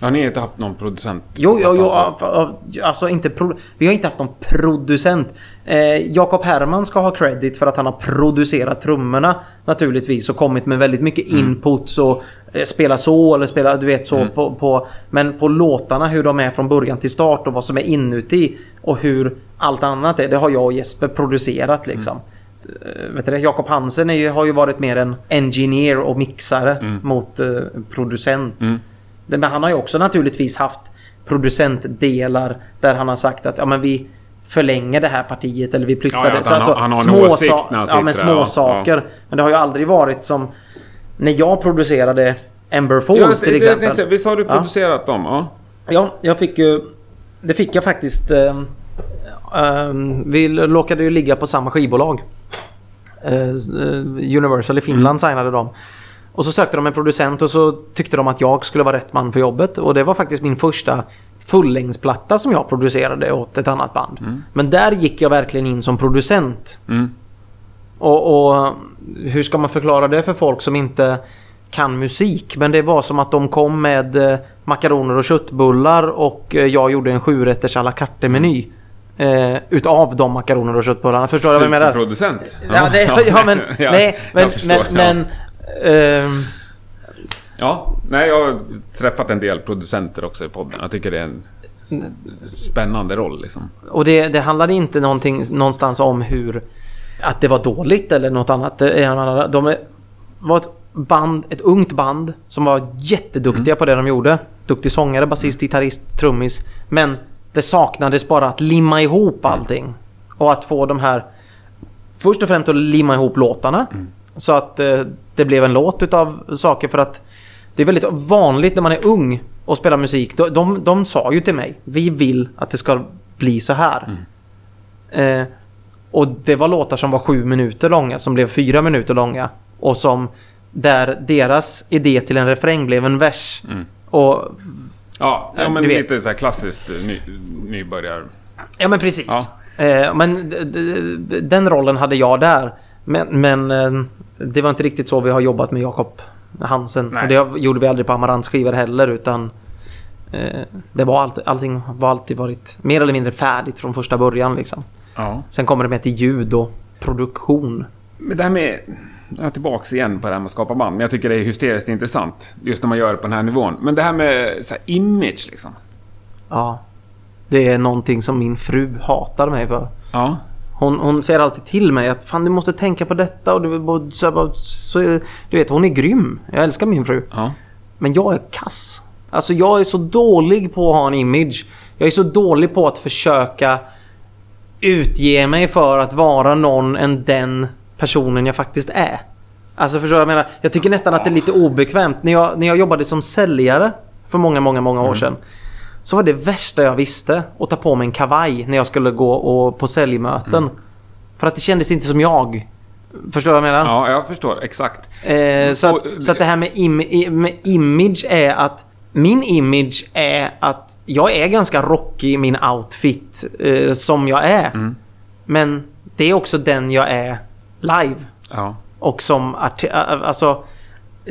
[SPEAKER 2] Har ni inte haft någon producent?
[SPEAKER 1] Jo, jo, jo
[SPEAKER 2] Alltså,
[SPEAKER 1] alltså, inte Vi har inte haft någon producent. Eh, Jakob Herman ska ha credit för att han har producerat trummorna naturligtvis och kommit med väldigt mycket
[SPEAKER 2] Mm.
[SPEAKER 1] inputs och eh, spela så eller spela du vet så
[SPEAKER 2] Mm.
[SPEAKER 1] på, på Men på låtarna hur de är från början till start och vad som är inuti och hur allt annat är. Det har jag och Jesper producerat liksom. Eh, vet du det? Jakob Hansen ju, har ju varit mer en engineer och mixare mot eh, producent.
[SPEAKER 2] Mm.
[SPEAKER 1] Men han har ju också naturligtvis haft producentdelar där han har sagt att ja, men vi förlänger det här partiet eller vi flyttar
[SPEAKER 2] Ja, ja,
[SPEAKER 1] det. Så
[SPEAKER 2] han
[SPEAKER 1] alltså,
[SPEAKER 2] han har en
[SPEAKER 1] små
[SPEAKER 2] åsikt
[SPEAKER 1] sa-
[SPEAKER 2] när han
[SPEAKER 1] ja, men
[SPEAKER 2] sitter där,
[SPEAKER 1] små
[SPEAKER 2] ja.
[SPEAKER 1] saker. Men det har ju aldrig varit som när jag producerade Ember Falls till
[SPEAKER 2] det,
[SPEAKER 1] exempel.
[SPEAKER 2] visst har du producerat dem? Ja.
[SPEAKER 1] Ja, jag fick ju... Det fick jag faktiskt. Eh, eh, vi råkade ju ligga på samma skivbolag. Eh, Universal i Finland signade de. Och så sökte de en producent och så tyckte de att jag skulle vara rätt man för jobbet. Och det var faktiskt min första fullängdsplatta som jag producerade åt ett annat band. Men där gick jag verkligen in som producent.
[SPEAKER 2] Mm.
[SPEAKER 1] Och, och hur ska man förklara det för folk som inte kan musik? Men det var som att de kom med eh, makaroner och köttbullar och eh, jag gjorde en sjurätters à la carte-meny. Eh, utav de makaroner och köttbullarna. Förstår du vad jag menar?
[SPEAKER 2] Superproducent.
[SPEAKER 1] Ja, det, <laughs> <laughs> ja, men,
[SPEAKER 2] Ja,
[SPEAKER 1] nej, men,
[SPEAKER 2] förstår,
[SPEAKER 1] men,
[SPEAKER 2] ja.
[SPEAKER 1] men ehm,
[SPEAKER 2] Ja, nej, jag har träffat en del producenter också i podden. Jag tycker det är en spännande roll liksom.
[SPEAKER 1] Och det, det handlade inte någonting, någonstans om hur... Att det var dåligt eller något annat. De är- var ett band, ett ungt band som var jätteduktiga på det de gjorde. Duktig sångare, basist, gitarrist, trummis. Men det saknades bara att limma ihop allting. Och att få de här... Först och främst att limma ihop låtarna. Så att eh, det blev en låt utav saker för att... Det är väldigt vanligt när man är ung och spelar musik. De, de, de sa ju till mig, vi vill att det ska bli så här. Eh, och det var låtar som var sju minuter långa, som blev fyra minuter långa. Och som där deras idé till en refräng blev en vers. Och
[SPEAKER 2] Ja, ja men lite så här klassiskt eh, ny, nybörjar...
[SPEAKER 1] Ja men precis.
[SPEAKER 2] Ja.
[SPEAKER 1] Eh, men den rollen hade jag där. Men, men eh, det var inte riktigt så vi har jobbat med Jakob Hansen.
[SPEAKER 2] Nej.
[SPEAKER 1] Och det gjorde vi aldrig på Amarants skivor heller utan eh, det var alltid, allting var alltid varit mer eller mindre färdigt från första början liksom.
[SPEAKER 2] Ja.
[SPEAKER 1] Sen kommer det med till ljud och produktion.
[SPEAKER 2] Men det här med... Jag är tillbaks igen på det här med att skapa band. Men jag tycker det är hysteriskt intressant. Just när man gör det på den här nivån. Men det här med så här, image liksom.
[SPEAKER 1] Ja. Det är någonting som min fru hatar mig för.
[SPEAKER 2] Ja.
[SPEAKER 1] Hon, hon säger alltid till mig att fan du måste tänka på detta och du, så, så, du vet hon är grym. Jag älskar min fru.
[SPEAKER 2] Ja.
[SPEAKER 1] Men jag är kass. Alltså jag är så dålig på att ha en image. Jag är så dålig på att försöka utge mig för att vara någon än den personen jag faktiskt är. Alltså förstår du jag menar? Jag tycker nästan att det är lite obekvämt. När jag, när jag jobbade som säljare för många, många, många år sedan. Så var det värsta jag visste att ta på mig en kavaj när jag skulle gå och, på säljmöten. För att det kändes inte som jag. Förstår du vad jag menar?
[SPEAKER 2] ja, jag förstår. Exakt.
[SPEAKER 1] Eh, så,
[SPEAKER 2] Och-
[SPEAKER 1] att, så att det här med, im, med image är att min image är att jag är ganska rockig i min outfit eh, som jag är.
[SPEAKER 2] Mm.
[SPEAKER 1] Men det är också den jag är live.
[SPEAKER 2] Ja.
[SPEAKER 1] Och som arti- alltså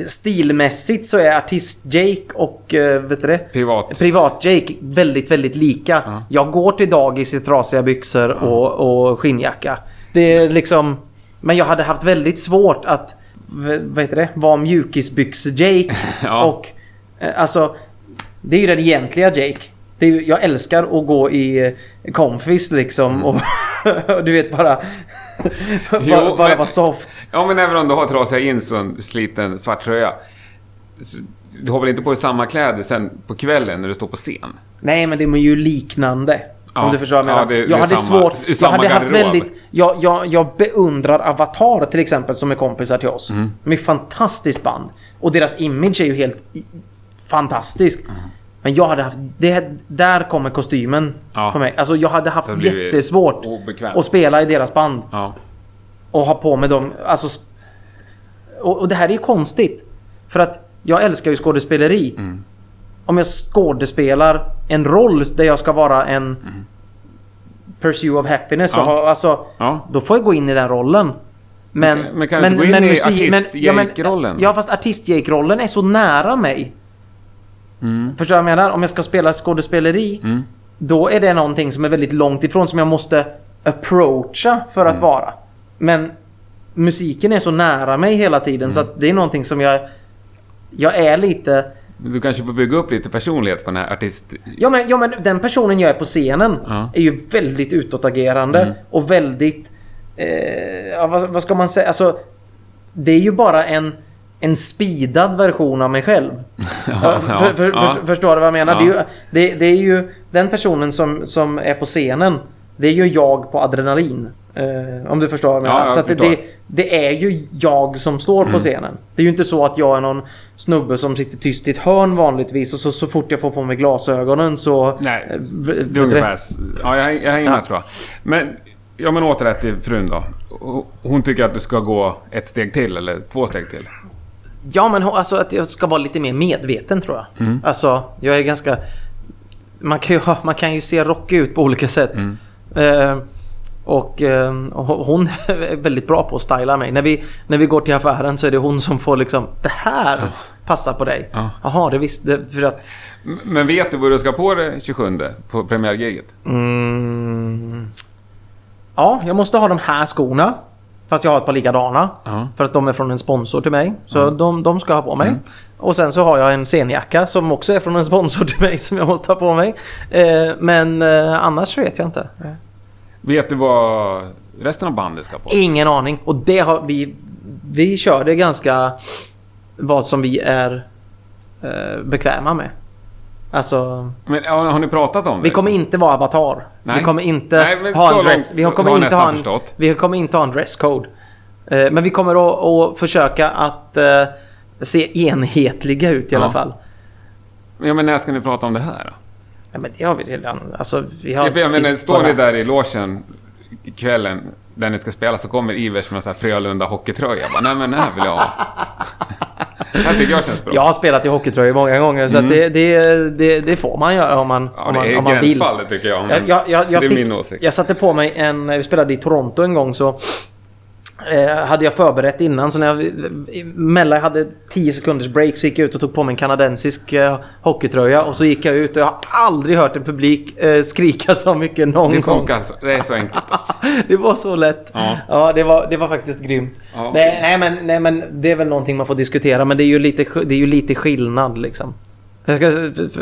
[SPEAKER 1] stilmässigt så är artist-Jake och eh, vet du det?
[SPEAKER 2] Privat.
[SPEAKER 1] Privat-Jake väldigt, väldigt lika.
[SPEAKER 2] Ja.
[SPEAKER 1] Jag går till dagis i trasiga byxor och, och skinnjacka. Det är liksom... Men jag hade haft väldigt svårt att vad heter det, vara mjukisbyx-Jake. <laughs>
[SPEAKER 2] Ja.
[SPEAKER 1] Och eh, alltså, det är ju den egentliga Jake. Det är jag älskar att gå i Comfis liksom och, <laughs> och du vet bara... <laughs> bara
[SPEAKER 2] Mm. Jo,
[SPEAKER 1] bara
[SPEAKER 2] men-
[SPEAKER 1] vara soft.
[SPEAKER 2] Ja, men även om du har trasiga jeans och en sliten svart tröja. Du har väl inte på dig samma kläder sen på kvällen när du står på scen?
[SPEAKER 1] Nej, men det är ju liknande.
[SPEAKER 2] Ja,
[SPEAKER 1] om du förstår vad jag
[SPEAKER 2] ja,
[SPEAKER 1] menar.
[SPEAKER 2] det
[SPEAKER 1] jag hade
[SPEAKER 2] samma-
[SPEAKER 1] svårt... Jag hade haft
[SPEAKER 2] garderob.
[SPEAKER 1] väldigt... Jag, jag, jag beundrar Avatar till exempel som är kompisar till oss.
[SPEAKER 2] Mm.
[SPEAKER 1] De är ett fantastiskt band. Och deras image är ju helt fantastisk.
[SPEAKER 2] Mm.
[SPEAKER 1] Men jag hade haft... Det, där kommer kostymen
[SPEAKER 2] Ja.
[SPEAKER 1] på mig. Alltså jag hade haft jättesvårt
[SPEAKER 2] obekvämt.
[SPEAKER 1] att spela i deras band.
[SPEAKER 2] Ja.
[SPEAKER 1] Och ha på mig dem. Alltså... Och, och det här är ju konstigt. För att jag älskar ju skådespeleri.
[SPEAKER 2] Mm.
[SPEAKER 1] Om jag skådespelar en roll där jag ska vara en Pursue of Happiness.
[SPEAKER 2] Ja.
[SPEAKER 1] Ha, alltså,
[SPEAKER 2] Ja.
[SPEAKER 1] Då får jag gå in i den rollen. Men,
[SPEAKER 2] Men- men kan du inte gå in i artist-Jake-rollen?
[SPEAKER 1] Ja, fast artist-Jake-rollen är så nära mig.
[SPEAKER 2] Mm.
[SPEAKER 1] Förstår du vad jag menar? Om jag ska spela skådespeleri.
[SPEAKER 2] Mm.
[SPEAKER 1] Då är det någonting som är väldigt långt ifrån som jag måste approacha för
[SPEAKER 2] Mm.
[SPEAKER 1] att vara. Men musiken är så nära mig hela tiden så
[SPEAKER 2] Mm.
[SPEAKER 1] att det är någonting som jag... Jag är lite...
[SPEAKER 2] Du kanske får bygga upp lite personlighet på den här artist...
[SPEAKER 1] Ja men, ja men den personen jag är på scenen
[SPEAKER 2] Ja.
[SPEAKER 1] är ju väldigt utåtagerande
[SPEAKER 2] Mm.
[SPEAKER 1] och väldigt... Eh, vad, vad ska man säga? Alltså, det är ju bara en, en speedad version av mig själv. <laughs> Ja, för, för,
[SPEAKER 2] ja.
[SPEAKER 1] för, förstår du vad jag menar?
[SPEAKER 2] Ja.
[SPEAKER 1] Det, är ju, det, det är ju den personen som, som är på scenen. Det är ju jag på adrenalin. Eh, om du förstår vad jag menar.
[SPEAKER 2] Ja, jag
[SPEAKER 1] Så att det, det, är ju jag som står
[SPEAKER 2] Mm.
[SPEAKER 1] på scenen. Det är ju inte så att jag är någon snubbe som sitter tyst i ett hörn vanligtvis och så, så fort jag får på mig glasögonen så...
[SPEAKER 2] Nej,
[SPEAKER 1] eh,
[SPEAKER 2] Det är ungefär... Ja, jag, jag hänger med
[SPEAKER 1] Ja.
[SPEAKER 2] tror jag. Men, ja men åter till frun då. Hon tycker att du ska gå ett steg till, eller två steg till.
[SPEAKER 1] Ja, men alltså att jag ska vara lite mer medveten tror jag.
[SPEAKER 2] Mm.
[SPEAKER 1] Alltså, jag är ganska... man, kan ju, man kan ju se rockig ut på olika sätt. Eh, och, eh, och hon <laughs> är väldigt bra på att styla mig. När vi, när vi går till affären så är det hon som får liksom Det här passar på dig.
[SPEAKER 2] Ja.
[SPEAKER 1] Jaha, det visste... För att...
[SPEAKER 2] Men vet du vad du ska på dig 27 på premiärgiget?
[SPEAKER 1] Mm, ja, jag måste ha de här skorna. Fast jag har ett par likadana.
[SPEAKER 2] Ja.
[SPEAKER 1] För att de är från en sponsor till mig. Så de, de ska jag ha på mig. Och sen så har jag en scenjacka som också är från en sponsor till mig som jag måste ha på mig. Eh, men eh, annars vet jag inte.
[SPEAKER 2] Vet du vad resten av bandet ska på?
[SPEAKER 1] Ingen aning. Och det har vi... Vi kör det ganska... Vad som vi är eh, bekväma med. Alltså...
[SPEAKER 2] Men ja, har ni pratat om det?
[SPEAKER 1] Vi kommer inte vara avatar.
[SPEAKER 2] Nej.
[SPEAKER 1] Vi kommer inte
[SPEAKER 2] Nej, men
[SPEAKER 1] ha en dress.
[SPEAKER 2] långt
[SPEAKER 1] Vi
[SPEAKER 2] har
[SPEAKER 1] kommer inte ha en,
[SPEAKER 2] förstått.
[SPEAKER 1] vi kommer inte ha en dresscode. Eh, men vi kommer att, att försöka att eh, se enhetliga ut i alla
[SPEAKER 2] Ja.
[SPEAKER 1] fall.
[SPEAKER 2] Ja, men när ska ni prata om det här då?
[SPEAKER 1] Ja, men det har vi redan. Alltså, vi har
[SPEAKER 2] Ja, menar,
[SPEAKER 1] typ
[SPEAKER 2] står ni där i logen kvällen där ni ska spela så kommer Ivers med en sån här Frölunda hockeytröja. Bara, Nej men den här vill jag ha. <laughs> Det här tycker jag känns bra.
[SPEAKER 1] Jag har spelat i hockeytröjor många gånger så att det, det, det, det får man göra om man,
[SPEAKER 2] Mm. Ja,
[SPEAKER 1] om
[SPEAKER 2] det
[SPEAKER 1] man,
[SPEAKER 2] är
[SPEAKER 1] om man vill.
[SPEAKER 2] det tycker jag.
[SPEAKER 1] Jag, jag, jag,
[SPEAKER 2] det är
[SPEAKER 1] fick,
[SPEAKER 2] min åsikt.
[SPEAKER 1] Jag satte på mig en... Vi spelade i Toronto en gång så... Eh, hade jag förberett innan så när jag... Mellan hade 10 sekunders break så gick jag ut och tog på mig en kanadensisk eh, hockeytröja och så gick jag ut och jag har aldrig hört en publik eh, skrika så mycket någon
[SPEAKER 2] Det
[SPEAKER 1] gång.
[SPEAKER 2] funkar så. Det är så enkelt alltså. <laughs>
[SPEAKER 1] Det var så lätt.
[SPEAKER 2] Ja.
[SPEAKER 1] Ja, det, var, det var faktiskt grymt.
[SPEAKER 2] Ja,
[SPEAKER 1] nej, nej, men, nej, men det är väl någonting man får diskutera. Men det är ju lite, det är ju lite skillnad liksom. Jag ska,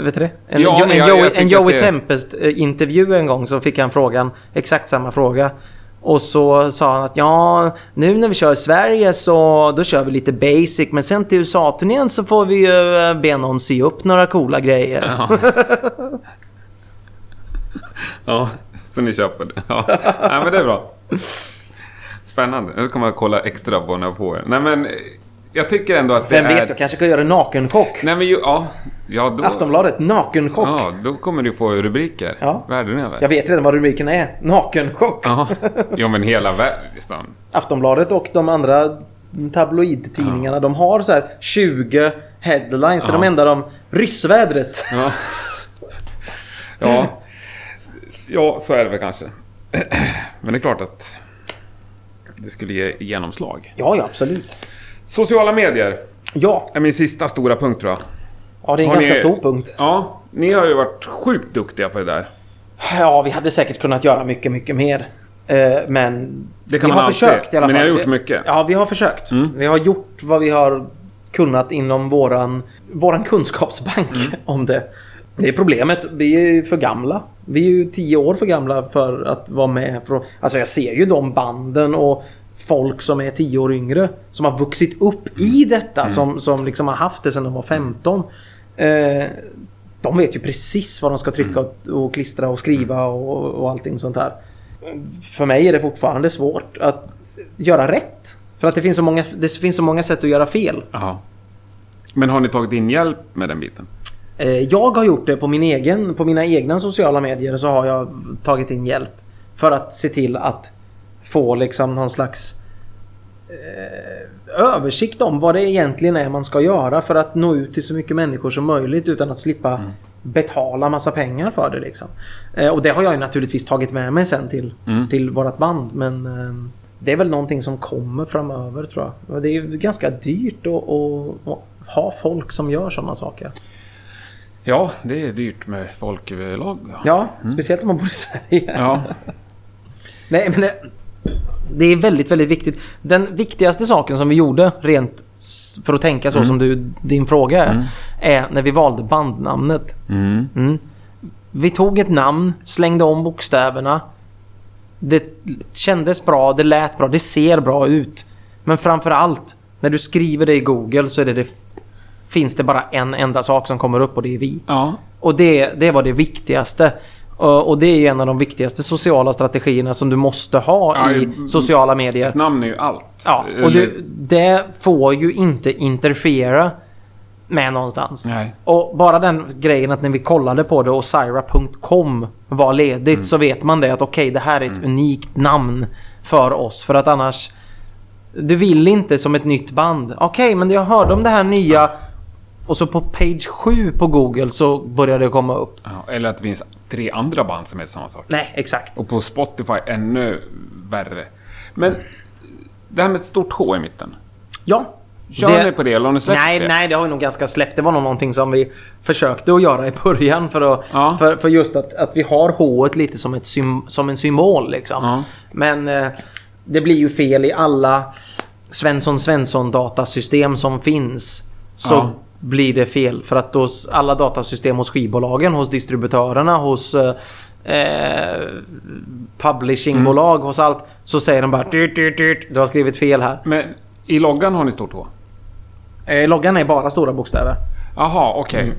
[SPEAKER 1] vet du det? En,
[SPEAKER 2] Ja, men
[SPEAKER 1] en
[SPEAKER 2] jag- jag
[SPEAKER 1] en Joey Tempest-intervju en gång så fick han frågan, exakt samma fråga. Och så sa han att ja, nu när vi kör i Sverige så då kör vi lite basic. Men sen till USA-turnén så får vi ju eh, be någon sy upp några coola grejer.
[SPEAKER 2] Ja. <laughs> <laughs> ja, så ni köper det. Ja. Nej, men det är bra. Spännande. Nu kommer jag kolla extra på när jag på er. Nej, men eh, jag tycker ändå att det
[SPEAKER 1] Vem
[SPEAKER 2] är...
[SPEAKER 1] vet, jag kanske kan göra nakenchock.
[SPEAKER 2] Nej, men ju, ja. Ja, då...
[SPEAKER 1] Aftonbladet, nakenchock.
[SPEAKER 2] Ja, då kommer du få rubriker.
[SPEAKER 1] Ja.
[SPEAKER 2] Världen över.
[SPEAKER 1] Jag vet redan vad rubriken är. Nakenchock.
[SPEAKER 2] Ja, jo men hela världen.
[SPEAKER 1] Aftonbladet och de andra tabloidtidningarna de har så här 20 headlines. Det är de
[SPEAKER 2] Ja.
[SPEAKER 1] enda de... Ryssvädret.
[SPEAKER 2] Ja. ja. Ja, så är det väl kanske. Men det är klart att det skulle ge genomslag.
[SPEAKER 1] Ja, ja, absolut.
[SPEAKER 2] Sociala medier
[SPEAKER 1] Ja,
[SPEAKER 2] är min sista stora punkt tror jag.
[SPEAKER 1] Ja det är en
[SPEAKER 2] Har
[SPEAKER 1] ganska
[SPEAKER 2] ni-
[SPEAKER 1] stor punkt.
[SPEAKER 2] Ja, ni har ju varit sjukt duktiga på det där.
[SPEAKER 1] Ja, vi hade säkert kunnat göra mycket, mycket mer. Eh, men
[SPEAKER 2] Det kan
[SPEAKER 1] vi
[SPEAKER 2] man
[SPEAKER 1] har
[SPEAKER 2] alltid.
[SPEAKER 1] försökt i alla
[SPEAKER 2] Men
[SPEAKER 1] fall.
[SPEAKER 2] ni har gjort mycket.
[SPEAKER 1] Ja, vi har försökt.
[SPEAKER 2] Mm.
[SPEAKER 1] Vi har gjort vad vi har kunnat inom våran, våran kunskapsbank
[SPEAKER 2] Mm. <laughs>
[SPEAKER 1] om det. Det är problemet. Vi är för gamla. Vi är ju tio år för gamla för att vara med. Alltså jag ser ju de banden och folk som är tio år yngre. Som har vuxit upp i detta.
[SPEAKER 2] Mm.
[SPEAKER 1] Som, som liksom har haft det sedan de var 15. Eh, de vet ju precis vad de ska trycka
[SPEAKER 2] Mm.
[SPEAKER 1] och, och klistra och skriva och, och allting sånt här. För mig är det fortfarande svårt att göra rätt. För att det finns så många, det finns så många sätt att göra fel.
[SPEAKER 2] Jaha. Men har ni tagit in hjälp med den biten?
[SPEAKER 1] Eh, Jag har gjort det på, min egen, på mina egna sociala medier så har jag tagit in hjälp. För att se till att få liksom någon slags översikt om vad det egentligen är man ska göra för att nå ut till så mycket människor som möjligt utan att slippa betala massa pengar för det. Liksom. Eh, och det har jag ju naturligtvis tagit med mig sen till,
[SPEAKER 2] Mm.
[SPEAKER 1] till vårat band. Men eh, det är väl någonting som kommer framöver tror jag. Det är ju ganska dyrt att, att, ha folk som gör sådana saker.
[SPEAKER 2] Ja, det är dyrt med folk överlag. Ja.
[SPEAKER 1] Ja, speciellt om man bor i Sverige.
[SPEAKER 2] ja. <laughs>
[SPEAKER 1] Nej, men det, det är väldigt, väldigt viktigt. Den viktigaste saken som vi gjorde, rent för att tänka så som du, din fråga är, är när vi valde bandnamnet.
[SPEAKER 2] Mm.
[SPEAKER 1] Mm. Vi tog ett namn, slängde om bokstäverna. Det kändes bra, det lät bra, det ser bra ut. Men framför allt, när du skriver det i Google så det, det finns det bara en enda sak som kommer upp och det är vi.
[SPEAKER 2] Ja. Och
[SPEAKER 1] det, det var det viktigaste. Och och det är en av de viktigaste sociala strategierna som du måste ha
[SPEAKER 2] Ja,
[SPEAKER 1] i
[SPEAKER 2] mm.
[SPEAKER 1] sociala medier.
[SPEAKER 2] ett namn är ju allt.
[SPEAKER 1] Ja, och du, det får ju inte interfera med någonstans.
[SPEAKER 2] Nej.
[SPEAKER 1] Och bara den grejen att när vi kollade på det och Syra.com var ledigt
[SPEAKER 2] Mm.
[SPEAKER 1] så vet man det att okej det här är ett unikt namn för oss. För att annars... Du vill inte som ett nytt band. Okej men jag hörde om det här nya Och så på page 7 på Google så börjar det komma upp.
[SPEAKER 2] Ja, eller att det finns tre andra band som heter samma sak.
[SPEAKER 1] Nej, exakt.
[SPEAKER 2] Och på Spotify ännu värre. Men det här med ett stort H i mitten.
[SPEAKER 1] Ja.
[SPEAKER 2] Kör
[SPEAKER 1] Det-
[SPEAKER 2] ni på det eller har ni släppt
[SPEAKER 1] Nej,
[SPEAKER 2] det?
[SPEAKER 1] nej, det har vi nog ganska släppt. Det var nog någonting som vi försökte att göra i början för, att,
[SPEAKER 2] Ja.
[SPEAKER 1] för, för just att, att vi har H lite som, ett som en symbol. Liksom.
[SPEAKER 2] Ja.
[SPEAKER 1] Men eh, det blir ju fel i alla Svensson Svensson datasystem som finns. Så
[SPEAKER 2] Ja.
[SPEAKER 1] Blir det fel. För att då s- alla datasystem hos skivbolagen, hos distributörerna, hos eh, eh, publishingbolag,
[SPEAKER 2] Mm.
[SPEAKER 1] hos allt. Så säger de bara dyrt, dyrt, dyrt. Du har skrivit fel här.
[SPEAKER 2] Men i loggan har ni stort H?
[SPEAKER 1] Eh, loggan är bara stora bokstäver.
[SPEAKER 2] Jaha, okej.
[SPEAKER 1] Mm.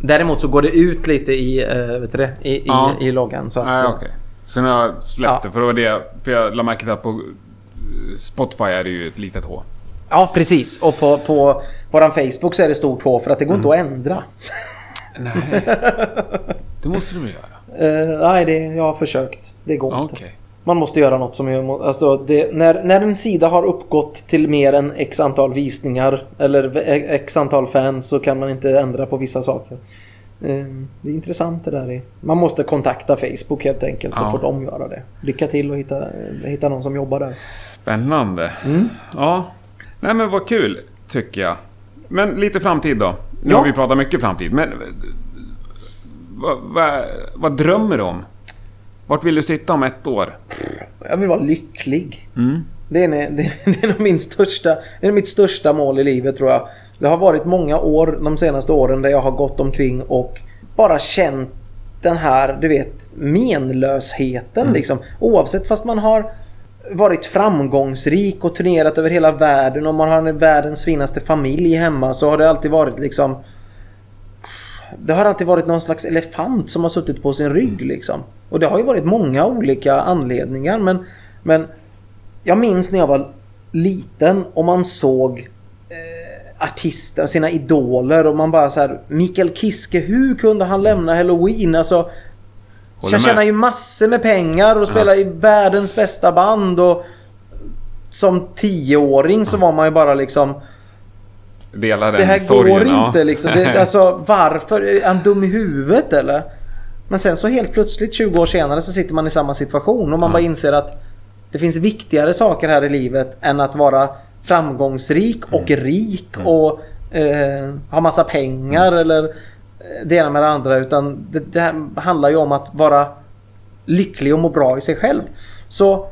[SPEAKER 1] Däremot så går det ut lite i, eh, vet du det, i, i,
[SPEAKER 2] Ja.
[SPEAKER 1] i loggan. Så att,
[SPEAKER 2] Nej, okej. Så ni har släppt
[SPEAKER 1] Ja.
[SPEAKER 2] det, för det var det... För jag la märke till att på eh, Spotify är det ju ett litet H.
[SPEAKER 1] Ja, precis. Och på, på våran Facebook så är det stort H för att det går inte att ändra.
[SPEAKER 2] Nej. det måste du göra? <laughs>
[SPEAKER 1] Eh, nej, det, jag har försökt. Det går
[SPEAKER 2] Okej.
[SPEAKER 1] inte. Man måste göra något som... är- Alltså, det, när, när en sida har uppgått till mer än x antal visningar eller x antal fans så kan man inte ändra på vissa saker. Eh, Det är intressant det där. är- Man måste kontakta Facebook helt enkelt så
[SPEAKER 2] Ja.
[SPEAKER 1] får de göra det. Lycka till och hitta, hitta någon som jobbar där.
[SPEAKER 2] Spännande.
[SPEAKER 1] Mm.
[SPEAKER 2] Ja. Nej men vad kul, tycker jag. Men lite framtid då. Nu
[SPEAKER 1] Ja.
[SPEAKER 2] har vi pratat mycket framtid, men... eh, Vad, vad, vad drömmer du om? Vart vill du sitta om ett år?
[SPEAKER 1] Jag vill vara lycklig.
[SPEAKER 2] Mm.
[SPEAKER 1] Det är, det, det är nog min största, det är mitt största mål i livet tror jag. Det har varit många år de senaste åren där jag har gått omkring och bara känt den här, du vet, menlösheten liksom. Oavsett fast man har varit framgångsrik och turnerat över hela världen och man har världens finaste familj hemma så har det alltid varit liksom det har alltid varit någon slags elefant som har suttit på sin rygg liksom. Och det har ju varit många olika anledningar men, men jag minns när jag var liten och man såg eh, artister, sina idoler och man bara så här Mikael Kiske, hur kunde han lämna Halloween? Alltså
[SPEAKER 2] Håller
[SPEAKER 1] jag tjänar ju massor med pengar och spelar i världens bästa band och som tioåring så var man ju bara liksom
[SPEAKER 2] Dela den
[SPEAKER 1] det här
[SPEAKER 2] sorgen.
[SPEAKER 1] går
[SPEAKER 2] ja.
[SPEAKER 1] inte liksom. Det, <laughs> alltså varför? Är han dum i huvudet eller? Men sen så helt plötsligt 20 år senare så sitter man i samma situation och man
[SPEAKER 2] Ja.
[SPEAKER 1] bara inser att det finns viktigare saker här i livet än att vara framgångsrik och
[SPEAKER 2] Mm.
[SPEAKER 1] rik och eh, ha massa pengar
[SPEAKER 2] Mm.
[SPEAKER 1] eller det ena med det andra. Utan det, det här handlar ju om att vara lycklig och må bra i sig själv. Så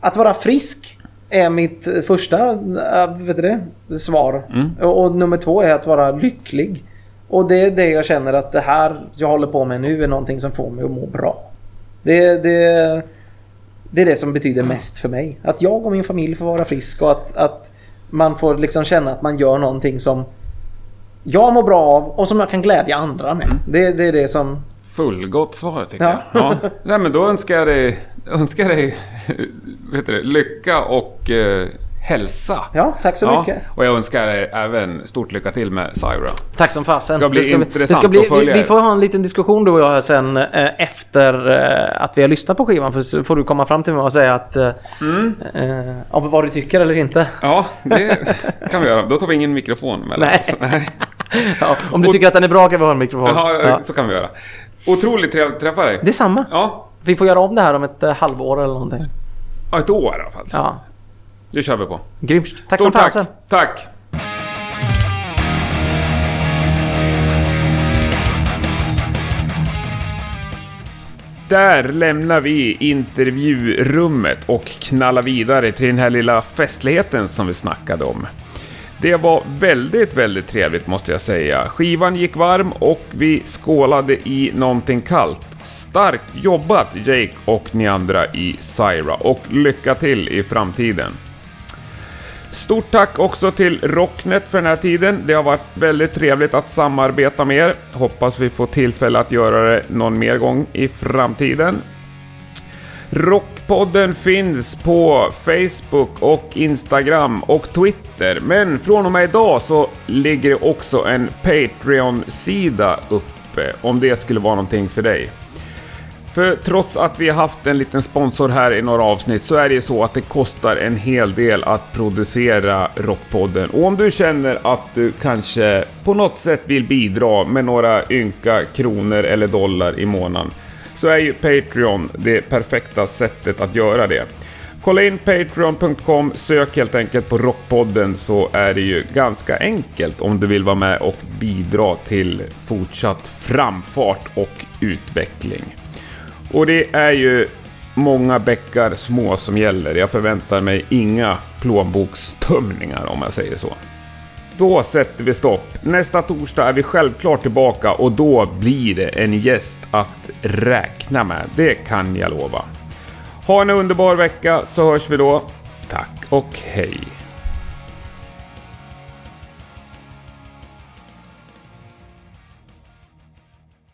[SPEAKER 1] att vara frisk är mitt första äh, vet du det, svar.
[SPEAKER 2] Mm.
[SPEAKER 1] Och, och nummer två är att vara lycklig. Och det är det jag känner att det här jag håller på med nu är någonting som får mig att må bra. Det, det, det är det som betyder mest för mig. Att jag och min familj får vara frisk och att, att man får liksom känna att man gör någonting som jag mår bra av och som jag kan glädja andra med. Det, det är det som...
[SPEAKER 2] Fullgott svar tycker
[SPEAKER 1] Ja.
[SPEAKER 2] jag. Ja. Nej, men då önskar jag dig, önskar dig <laughs> vet du, lycka och eh, hälsa.
[SPEAKER 1] Ja, tack så
[SPEAKER 2] Ja,
[SPEAKER 1] mycket.
[SPEAKER 2] och jag önskar dig även stort lycka till med Syra.
[SPEAKER 1] Tack som fasen.
[SPEAKER 2] Ska bli
[SPEAKER 1] det
[SPEAKER 2] intressant
[SPEAKER 1] det ska bli,
[SPEAKER 2] att följa
[SPEAKER 1] vi, vi
[SPEAKER 2] er.
[SPEAKER 1] får ha en liten diskussion du och jag här sen eh, efter eh, att vi har lyssnat på skivan. För så får du komma fram till mig och säga att, eh,
[SPEAKER 2] Mm.
[SPEAKER 1] eh, om vad du tycker eller inte.
[SPEAKER 2] Ja, det kan vi göra. Då tar vi ingen mikrofon mellan
[SPEAKER 1] Nej.
[SPEAKER 2] oss. <laughs> Nej.
[SPEAKER 1] Ja, om du tycker att den är bra kan vi ha en mikrofon.
[SPEAKER 2] Ja,
[SPEAKER 1] Ja.
[SPEAKER 2] så kan vi göra. Otroligt trevligt att träffa dig.
[SPEAKER 1] Det är samma.
[SPEAKER 2] Ja,
[SPEAKER 1] Vi får göra om det här om ett eh, halvår eller någonting.
[SPEAKER 2] ja, ett år i alla fall.
[SPEAKER 1] Ja,
[SPEAKER 2] Det kör vi på.
[SPEAKER 1] grymt. Tack
[SPEAKER 2] Stort
[SPEAKER 1] som fasen.
[SPEAKER 2] Tack. Där lämnar vi intervjurummet och knallar vidare till den här lilla festligheten som vi snackade om. Det var väldigt, väldigt trevligt måste jag säga. Skivan gick varm och vi skålade i någonting kallt. Starkt jobbat Jake och ni andra i Syra och lycka till i framtiden. Stort tack också till Rocknet för den här tiden. Det har varit väldigt trevligt att samarbeta med er. Hoppas vi får tillfälle att göra det någon mer gång i framtiden. Rockpodden finns på Facebook och Instagram och Twitter. Men från och med idag så ligger det också en Patreon-sida uppe om det skulle vara någonting för dig. För trots att vi har haft en liten sponsor här i några avsnitt så är det ju så att det kostar en hel del att producera Rockpodden. Och om du känner att du kanske på något sätt vill bidra med några ynka kronor eller dollar i månaden så är ju Patreon det perfekta sättet att göra det. Kolla in Patreon.com, sök helt enkelt på Rockpodden så är det ju ganska enkelt om du vill vara med och bidra till fortsatt framfart och utveckling. Och det är ju många bäckar små som gäller. Jag förväntar mig inga plånbokstömningar om jag säger så. Då sätter vi stopp. Nästa torsdag är vi självklart tillbaka och då blir det en gäst att räkna med. Det kan jag lova. Ha en underbar vecka så hörs vi då. Tack och hej!